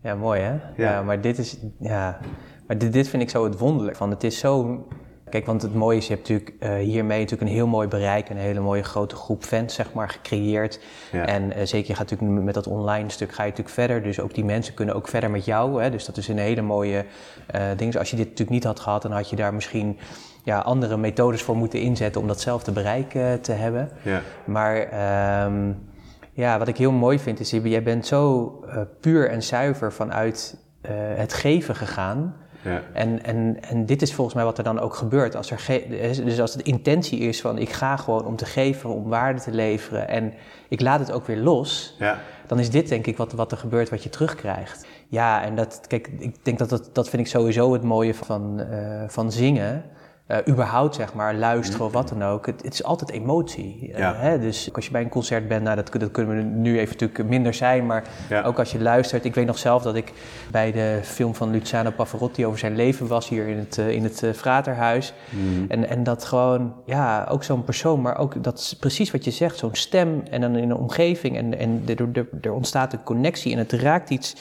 Ja, mooi hè? Ja, maar dit is, ja, maar dit, dit vind ik zo het wonderlijk van. Het is zo, kijk, want het mooie is, je hebt natuurlijk eh, hiermee natuurlijk een heel mooi bereik, een hele mooie grote groep fans, zeg maar, gecreëerd. Ja. En eh, zeker, je gaat natuurlijk met dat online stuk ga je natuurlijk verder, dus ook die mensen kunnen ook verder met jou. Hè? Dus dat is een hele mooie eh ding. Dus als je dit natuurlijk niet had gehad, dan had je daar misschien ja, andere methodes voor moeten inzetten om datzelfde bereik te hebben. Ja. Maar ehm, ja, wat ik heel mooi vind is, jij bent zo puur en zuiver vanuit het geven gegaan. Ja. En, en, en dit is volgens mij wat er dan ook gebeurt. Als er ge- dus als de intentie is van ik ga gewoon om te geven, om waarde te leveren en ik laat het ook weer los, Ja. dan is dit denk ik wat, wat er gebeurt, wat je terugkrijgt. Ja, en dat, kijk, ik denk dat dat, dat vind ik sowieso het mooie van, eh, van zingen. Eh, überhaupt, zeg maar, luisteren of wat dan ook. Het, het is altijd emotie. Eh, Ja. hè? Dus als je bij een concert bent, nou, dat, dat kunnen we nu even natuurlijk minder zijn. Maar Ja. ook als je luistert. Ik weet nog zelf dat ik bij de film van Luciano Pavarotti over zijn leven was hier in het, eh, in het Fraterhuis. Mm. En, en dat gewoon, ja, ook zo'n persoon, maar ook dat is precies wat je zegt, zo'n stem en dan in een omgeving en, en er, er, er ontstaat een connectie en het raakt iets,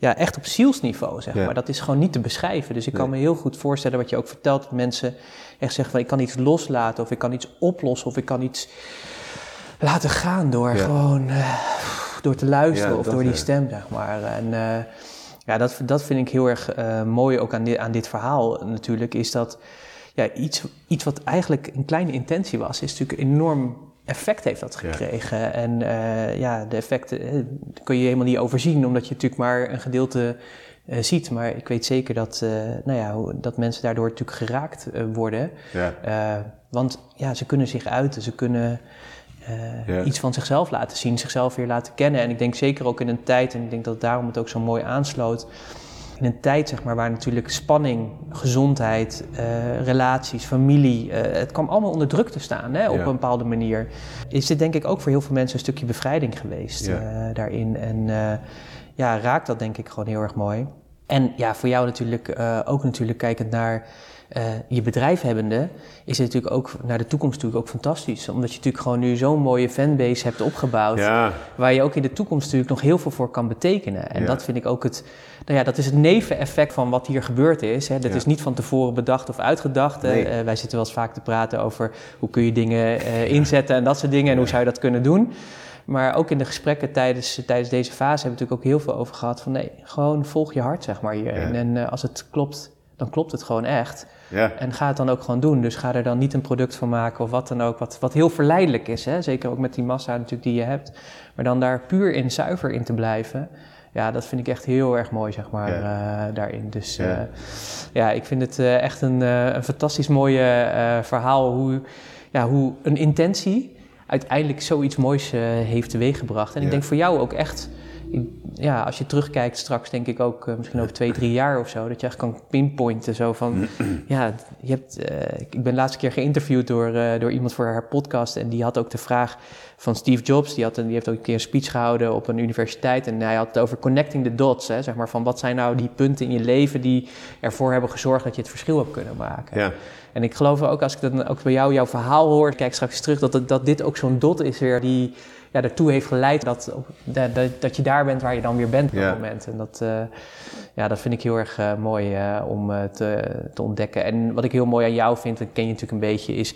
ja, echt op zielsniveau, zeg Ja. maar. Dat is gewoon niet te beschrijven. Dus ik kan me heel goed voorstellen wat je ook vertelt, dat mensen echt zeggen van ik kan iets loslaten of ik kan iets oplossen of ik kan iets laten gaan door Ja. gewoon, eh, door te luisteren Ja, of door die stem, zeg maar. En eh, ja, dat, dat vind ik heel erg eh, mooi ook aan dit, aan dit verhaal natuurlijk, is dat ja, iets, iets wat eigenlijk een kleine intentie was, is natuurlijk enorm effect heeft dat Ja. gekregen. En eh, ja, de effecten eh, kun je helemaal niet overzien, omdat je natuurlijk maar een gedeelte eh, ziet. Maar ik weet zeker dat, nou ja, dat mensen daardoor natuurlijk geraakt worden. Ja. Want ja, ze kunnen zich uiten, ze kunnen Ja. iets van zichzelf laten zien, zichzelf weer laten kennen. En ik denk zeker ook in een tijd, en ik denk dat daarom het ook zo mooi aansloot, in een tijd zeg maar, waar natuurlijk spanning, gezondheid, eh, relaties, familie, eh, het kwam allemaal onder druk te staan hè, op Ja. een bepaalde manier. Is dit denk ik ook voor heel veel mensen een stukje bevrijding geweest Ja. eh, daarin. En ja, raakt dat denk ik gewoon heel erg mooi. En ja, voor jou natuurlijk ook natuurlijk kijkend naar eh, je bedrijf hebbende, is het natuurlijk ook naar de toekomst natuurlijk ook fantastisch. Omdat je natuurlijk gewoon nu zo'n mooie fanbase hebt opgebouwd. Ja. Waar je ook in de toekomst natuurlijk nog heel veel voor kan betekenen. En Ja. dat vind ik ook het, nou ja, dat is het neveneffect van wat hier gebeurd is. Hè. Dat Ja. is niet van tevoren bedacht of uitgedacht. Nee. Eh, wij zitten wel eens vaak te praten over hoe kun je dingen eh, inzetten en dat soort dingen. En hoe zou je dat kunnen doen. Maar ook in de gesprekken tijdens, tijdens deze fase hebben we natuurlijk ook heel veel over gehad. Van nee, gewoon volg je hart, zeg maar. En als het klopt, dan klopt het gewoon echt. Ja. En ga het dan ook gewoon doen. Dus ga er dan niet een product van maken of wat dan ook. Wat, wat heel verleidelijk is. Hè? Zeker ook met die massa natuurlijk die je hebt. Maar dan daar puur in, zuiver in te blijven. Ja, dat vind ik echt heel erg mooi, zeg maar, eh, daarin. Dus Ja. ja, ja ik vind het eh, echt een, eh, een fantastisch mooie eh, verhaal. Hoe, ja, hoe een intentie uiteindelijk zoiets moois eh, heeft teweeggebracht. En ik denk voor jou ook echt... ja, als je terugkijkt straks, denk ik ook eh, misschien over twee, drie jaar of zo, dat je echt kan pinpointen. Zo van, ja, je hebt, eh, ik ben de laatste keer geïnterviewd door, eh, door iemand voor haar podcast. En die had ook de vraag van Steve Jobs. Die, had een, die heeft ook een keer een speech gehouden op een universiteit. En hij had het over connecting the dots. Hè, zeg maar van wat zijn nou die punten in je leven die ervoor hebben gezorgd dat je het verschil hebt kunnen maken. Ja. En ik geloof ook, als ik dan ook bij jou jouw verhaal hoor, kijk straks terug, dat, dat dit ook zo'n dot is weer die ja, ertoe heeft geleid dat, dat, dat, dat je daar bent waar je dan weer bent op dat moment. En dat, eh, ja, dat vind ik heel erg eh, mooi eh, om te, te ontdekken. En wat ik heel mooi aan jou vind, dat ken je natuurlijk een beetje, is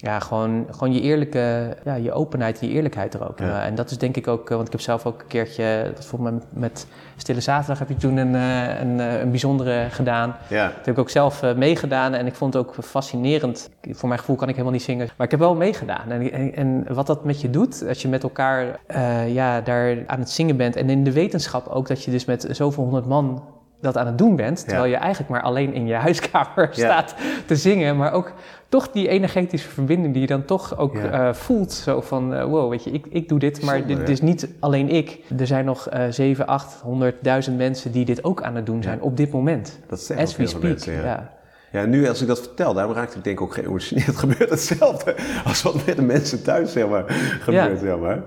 ja, gewoon, gewoon je eerlijke, ja, je openheid, je eerlijkheid er ook. Ja. Eh, en dat is denk ik ook, eh, want ik heb zelf ook een keertje, dat volgens mij met, Stille Zaterdag heb je toen een, eh, een, een bijzondere gedaan. Ja. Dat heb ik ook zelf meegedaan en ik vond het ook fascinerend. Voor mijn gevoel kan ik helemaal niet zingen, maar ik heb wel meegedaan. En, en, en wat dat met je doet, als je met elkaar ja, daar aan het zingen bent. En in de wetenschap ook dat je dus met zoveel honderd man dat aan het doen bent. Terwijl je eigenlijk maar alleen in je huiskamer staat te zingen. Maar ook toch die energetische verbinding die je dan toch ook Ja. eh, voelt. Zo van, eh, wow, weet je, ik, ik doe dit, maar dit ja. is niet alleen ik. Er zijn nog eh 7, 800.000 mensen die dit ook aan het doen zijn Ja. op dit moment. Dat zeggen As we speak, mensen, ja. ja. Ja, nu als ik dat vertel, daarom raakte ik denk ik ook geëmotioneerd. Het gebeurt hetzelfde als wat met de mensen thuis, zeg maar, gebeurt, zeg maar.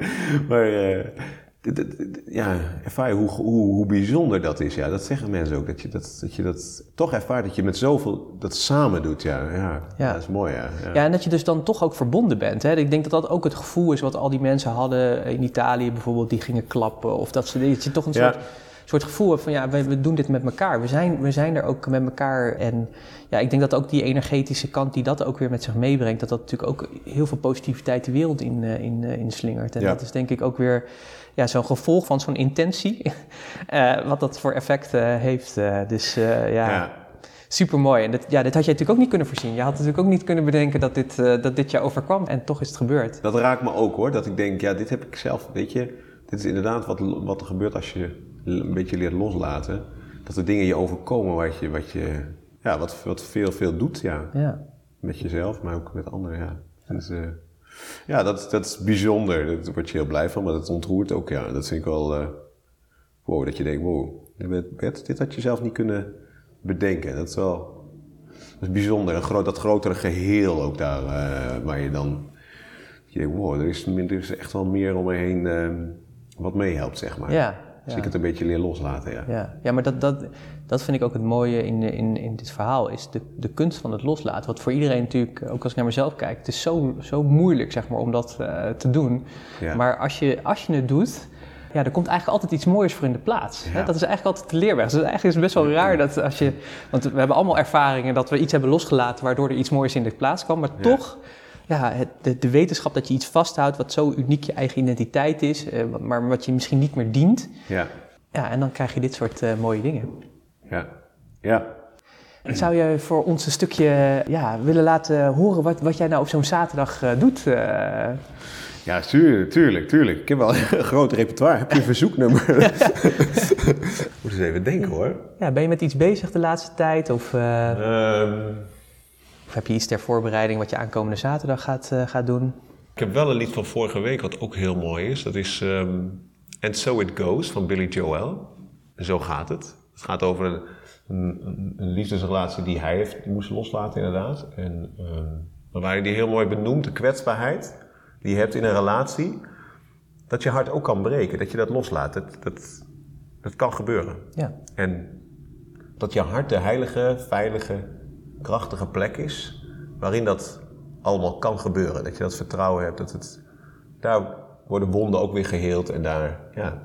Maar ja, ervaar je hoe, hoe, hoe bijzonder dat is. Ja, dat zeggen mensen ook, dat je dat, dat je dat toch ervaart, dat je met zoveel dat samen doet. Ja, ja, Ja. dat is mooi, ja. ja. Ja, en dat je dus dan toch ook verbonden bent. Hè? Ik denk dat dat ook het gevoel is wat al die mensen hadden in Italië bijvoorbeeld, die gingen klappen. Of dat, ze, dat je toch een Ja. soort, soort gevoel hebt van ja, we, we doen dit met elkaar. We zijn, we zijn er ook met elkaar. En ja, ik denk dat ook die energetische kant die dat ook weer met zich meebrengt, dat dat natuurlijk ook heel veel positiviteit de wereld in, eh, in, eh, in slingert. En dat is denk ik ook weer ja, zo'n gevolg van zo'n intentie, eh, wat dat voor effect eh, heeft. eh. dus ja. Ja. Super mooi. En dit, ja, dit had jij natuurlijk ook niet kunnen voorzien. Je had natuurlijk ook niet kunnen bedenken dat dit, dat dit je overkwam. En toch is het gebeurd. Dat raakt me ook hoor, dat ik denk, ja, dit heb ik zelf, weet je, dit is inderdaad wat, wat er gebeurt als je een beetje leert loslaten. Dat er dingen je overkomen wat je, wat je ja, wat, wat veel, veel doet, ja. Ja. Met jezelf, maar ook met anderen, ja. Dus, eh, ja, dat, dat is bijzonder. Daar word je heel blij van, maar dat ontroert ook, ja. Dat vind ik wel, wow, dat je denkt, wow, dit had je zelf niet kunnen bedenken. Dat is wel, dat is bijzonder. Een groot, dat grotere geheel ook daar, eh, waar je dan, je denkt, wow, er is, er echt wel meer om me heen eh, wat meehelpt, zeg maar. Ja, Dus ja. ik het een beetje leer loslaten, ja. Ja, ja maar dat, dat, dat vind ik ook het mooie in, in, in dit verhaal, is de, de kunst van het loslaten. Wat voor iedereen natuurlijk, ook als ik naar mezelf kijk, het is zo, zo moeilijk zeg maar, om dat eh, te doen. Ja. Maar als je, als je het doet, ja, er komt eigenlijk altijd iets moois voor in de plaats. Hè? Dat is eigenlijk altijd de leerweg. Dus eigenlijk is het best wel raar dat als je... Want we hebben allemaal ervaringen dat we iets hebben losgelaten... waardoor er iets moois in de plaats kwam. Maar Ja. toch, ja, het, de, de wetenschap dat je iets vasthoudt... wat zo uniek je eigen identiteit is... eh, maar wat je misschien niet meer dient... Ja, Ja, en dan krijg je dit soort eh, mooie dingen. ja, ja. Zou je voor ons een stukje ja, willen laten horen wat, wat jij nou op zo'n zaterdag eh, doet? Ja, tuurlijk, tuurlijk, tuurlijk. Ik heb wel een groot repertoire. Heb je een verzoeknummer? Moet eens even denken hoor. ja, ben je met iets bezig de laatste tijd? Of, eh, Ehm, of heb je iets ter voorbereiding wat je aankomende zaterdag gaat, eh, gaat doen? Ik heb wel een lied van vorige week wat ook heel mooi is. Dat is ehm, And So It Goes van Billy Joel. En zo gaat het. Het gaat over een, een, een liefdesrelatie die hij heeft, die moest loslaten inderdaad. En ehm waar hij die heel mooi benoemt, de kwetsbaarheid die je hebt in een relatie. Dat je hart ook kan breken, dat je dat loslaat. Dat, dat, dat kan gebeuren. Ja, En dat je hart de heilige, veilige, krachtige plek is waarin dat allemaal kan gebeuren. Dat je dat vertrouwen hebt. Dat het, daar worden wonden ook weer geheeld en daar, ja.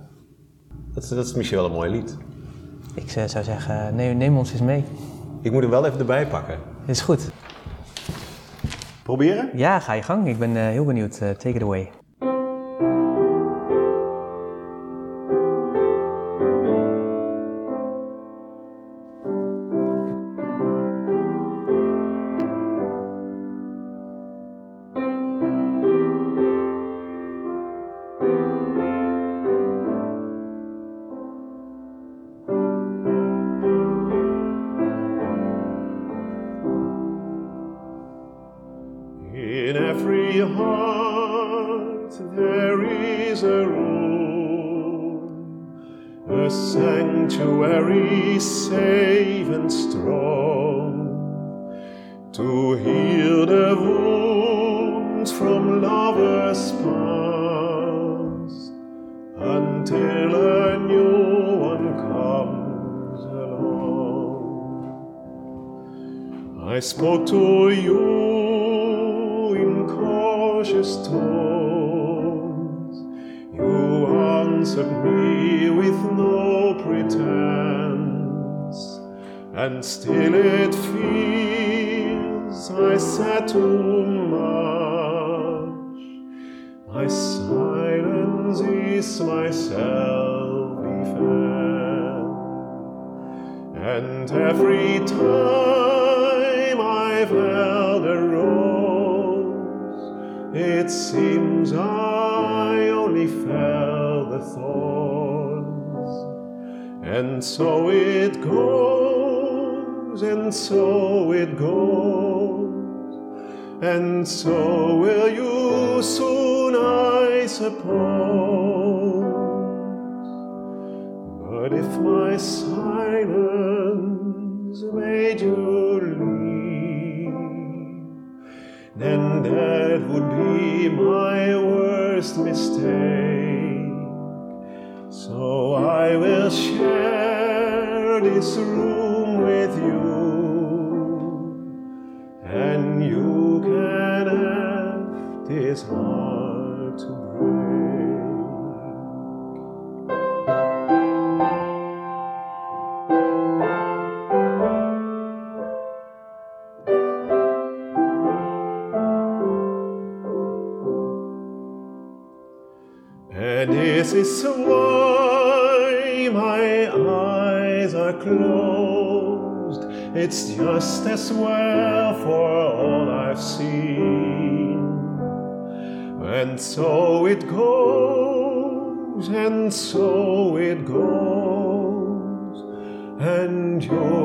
Dat, is- dat is misschien wel een mooi lied. ik eh, zou zeggen, neem, neem ons eens mee. Ik moet hem wel even erbij pakken. Is goed. Proberen? Ja, ga je gang. Ik ben eh, heel benieuwd. Eh, take it away. Sanctuary safe and strong, to heal the wounds from lovers past, until a new one comes along. I spoke to you in cautious tones. You answered me with no and still it feels I said too much. My silence is my self defense. And every time I've held a rose, it seems I only felt the thorns. And so it goes, and so it goes, and so will you soon, I suppose. But if my silence made you leave, then that would be my worst mistake. So I will share this room with you, and you can have this heart to break. And this is why my eyes are closed. It's just as well for all I've seen. And so it goes, and so it goes. and you're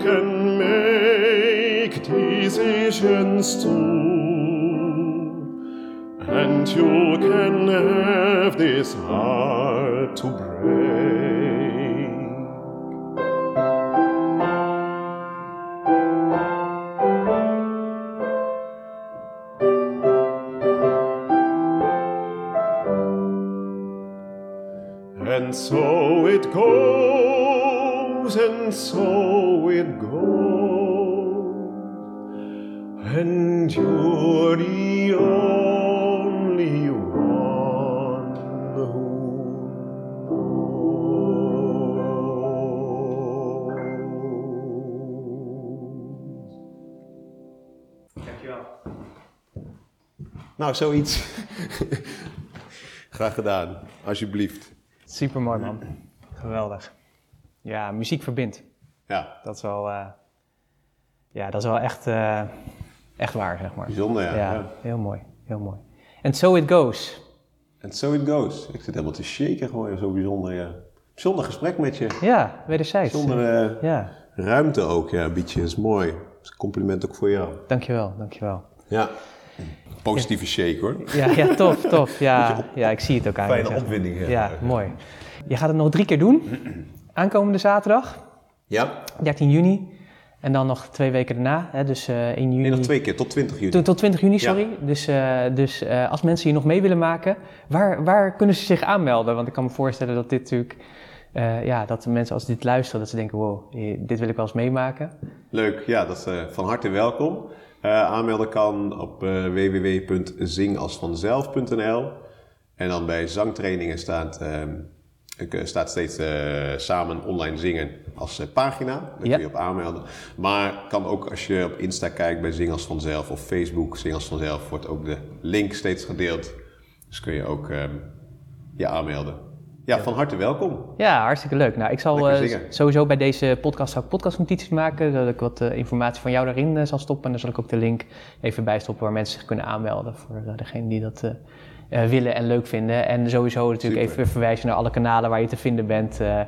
can make decisions too. And you can have this heart to break. Nou, zoiets. Graag gedaan, alsjeblieft. Super mooi man. Geweldig. Ja, muziek verbindt. Ja, Dat is wel, eh, ja, dat is wel echt, eh, echt waar, zeg maar. bijzonder ja. Ja, ja. heel mooi. Heel mooi. And so it goes. And so it goes. Ik zit helemaal te shaken gewoon, zo bijzonder ja. Bijzonder gesprek met je. Ja, wederzijds. Bijzonder eh, Ja, ruimte ook, ja, bied je. Dat is mooi. Dat is een compliment ook voor jou. dankjewel, dankjewel. Ja. Positieve shake hoor. Ja, ja tof, tof. Ja, ja, ik zie het ook aan Fijne opwinding. Ja, mooi. Je gaat het nog drie keer doen. Aankomende zaterdag, Ja. 13 juni. En dan nog twee weken daarna, hè, dus eh 1 juni. Nee, nog twee keer, tot 20 juni. Tot, tot 20 juni, Ja. sorry. Dus, eh, dus eh, als mensen hier nog mee willen maken, waar, waar kunnen ze zich aanmelden? Want ik kan me voorstellen dat dit natuurlijk, ja, dat de mensen als dit luisteren, dat ze denken, wow, dit wil ik wel eens meemaken. Leuk, ja, dat is van harte welkom. Eh, aanmelden kan op eh www.zingasvanzelf.nl En dan bij zangtrainingen staat, ehm, ik, eh, staat steeds samen online zingen als pagina. Daar Ja. kun je op aanmelden. Maar kan ook als je op Insta kijkt bij Zing als Vanzelf of Facebook Zing als Vanzelf, wordt ook de link steeds gedeeld. Dus kun je ook ehm, je aanmelden. Ja, van harte welkom. Ja, hartstikke leuk. Nou, ik zal eh, sowieso bij deze podcast ook podcastnotities maken, dat ik wat eh, informatie van jou daarin eh, zal stoppen. En dan zal ik ook de link even bijstoppen waar mensen zich kunnen aanmelden voor degene die dat uh, willen en leuk vinden. En sowieso natuurlijk Super. even verwijzen naar alle kanalen waar je te vinden bent, uh,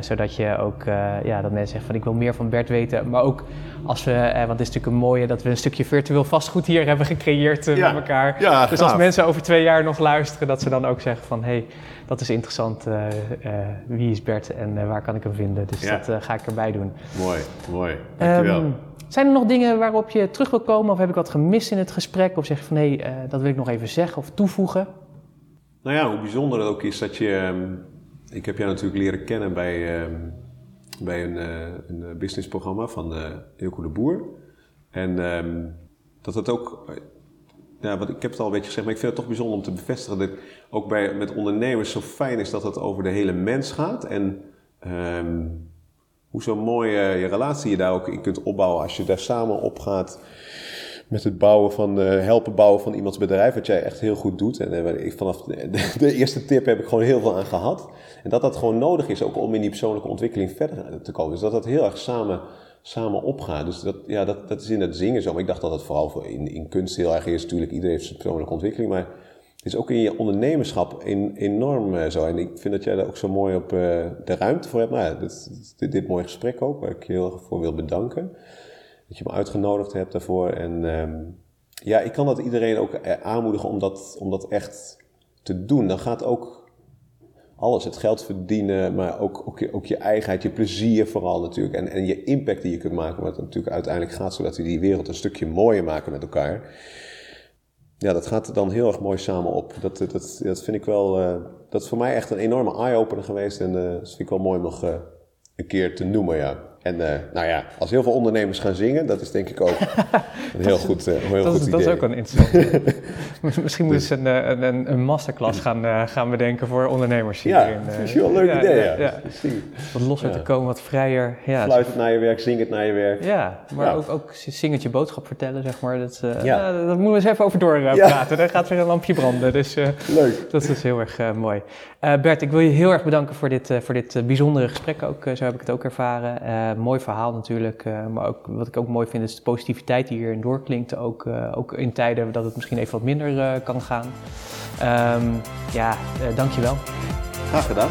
zodat je ook, ja, dat mensen zeggen van ik wil meer van Bert weten. Maar ook als we, want het is natuurlijk een mooie dat we een stukje virtueel vastgoed hier hebben gecreëerd Ja. met elkaar. Ja, dus als mensen over twee jaar nog luisteren, dat ze dan ook zeggen van hé, hey, dat is interessant. Uh, uh, wie is Bert en uh, waar kan ik hem vinden? Dus Ja. dat ga ik erbij doen. Mooi, mooi. Dankjewel. Um, zijn er nog dingen waarop je terug wil komen of heb ik wat gemist in het gesprek? Of zeg je van hé, hey, dat wil ik nog even zeggen of toevoegen? Nou ja, hoe bijzonder het ook is dat je... um, ik heb jou natuurlijk leren kennen bij, um, bij een, een businessprogramma van Ilko de Boer. En um, dat het ook... Ja, wat, ik heb het al een beetje gezegd, maar ik vind het toch bijzonder om te bevestigen dat ook bij, met ondernemers zo fijn is dat het over de hele mens gaat. En um, hoe zo mooi uh, je relatie je daar ook in kunt opbouwen als je daar samen op gaat met het bouwen van, uh, helpen bouwen van iemands bedrijf, wat jij echt heel goed doet. En uh, ik, vanaf de, de, eerste tip heb ik gewoon heel veel aan gehad. En dat dat gewoon nodig is, ook om in die persoonlijke ontwikkeling verder te komen. Dus dat dat heel erg samen, samen opgaat. Dus dat, ja, dat, dat is in het zingen zo. Maar ik dacht dat het vooral in, in kunst heel erg is. Natuurlijk, iedereen heeft zijn persoonlijke ontwikkeling. Maar het is ook in je ondernemerschap enorm uh, zo. En ik vind dat jij daar ook zo mooi op de ruimte voor hebt. Nou ja, dit, dit, mooie gesprek ook, waar ik je heel erg voor wil bedanken dat je me uitgenodigd hebt daarvoor. En um, ja, ik kan dat iedereen ook aanmoedigen om dat, om dat echt te doen. Dan gaat ook alles, het geld verdienen, maar ook, ook, je, ook je eigenheid, je plezier vooral natuurlijk. En, en je impact die je kunt maken, wat natuurlijk uiteindelijk gaat, zodat we die wereld een stukje mooier maken met elkaar. Ja, dat gaat dan heel erg mooi samen op. Dat, dat, dat vind ik wel, uh, dat is voor mij echt een enorme eye-opener geweest. En uh, dat vind ik wel mooi om nog uh, een keer te noemen, ja. En eh, nou ja, als heel veel ondernemers gaan zingen, dat is denk ik ook een heel goed, eh, een heel Dat goed is, idee. dat is ook een interessant. Misschien moeten ze een, eh, een, een, masterclass gaan, eh, gaan bedenken voor ondernemers. Ja, hierin, eh. dat is wel een leuk idee. Ja. ja. Wat losser te komen, wat vrijer. Ja, het naar je werk, zing het naar je werk. ja maar Ja. Ook, ook zingend je boodschap vertellen, zeg maar. Dat, eh, Ja. ja, daar moeten we eens even over doorpraten. Ja. praten. Daar gaat weer een lampje branden. Dus eh, Leuk. dat is heel erg eh, mooi. Eh, Bert, ik wil je heel erg bedanken voor dit, eh, voor dit eh, bijzondere gesprek. Ook, eh, zo heb ik het ook ervaren. Eh, mooi verhaal natuurlijk. eh, maar ook, wat ik ook mooi vind is de positiviteit die hierin doorklinkt. Ook, eh, ook in tijden dat het misschien even wat minder eh, kan gaan. Ehm ja, eh dankjewel. Graag gedaan.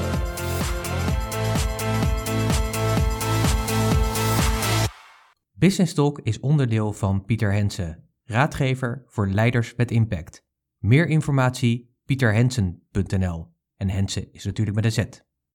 Business Talk is onderdeel van Pieter Hensen, raadgever voor leiders met impact. Meer informatie pieterhensen.nl en Hensen is natuurlijk met een Z.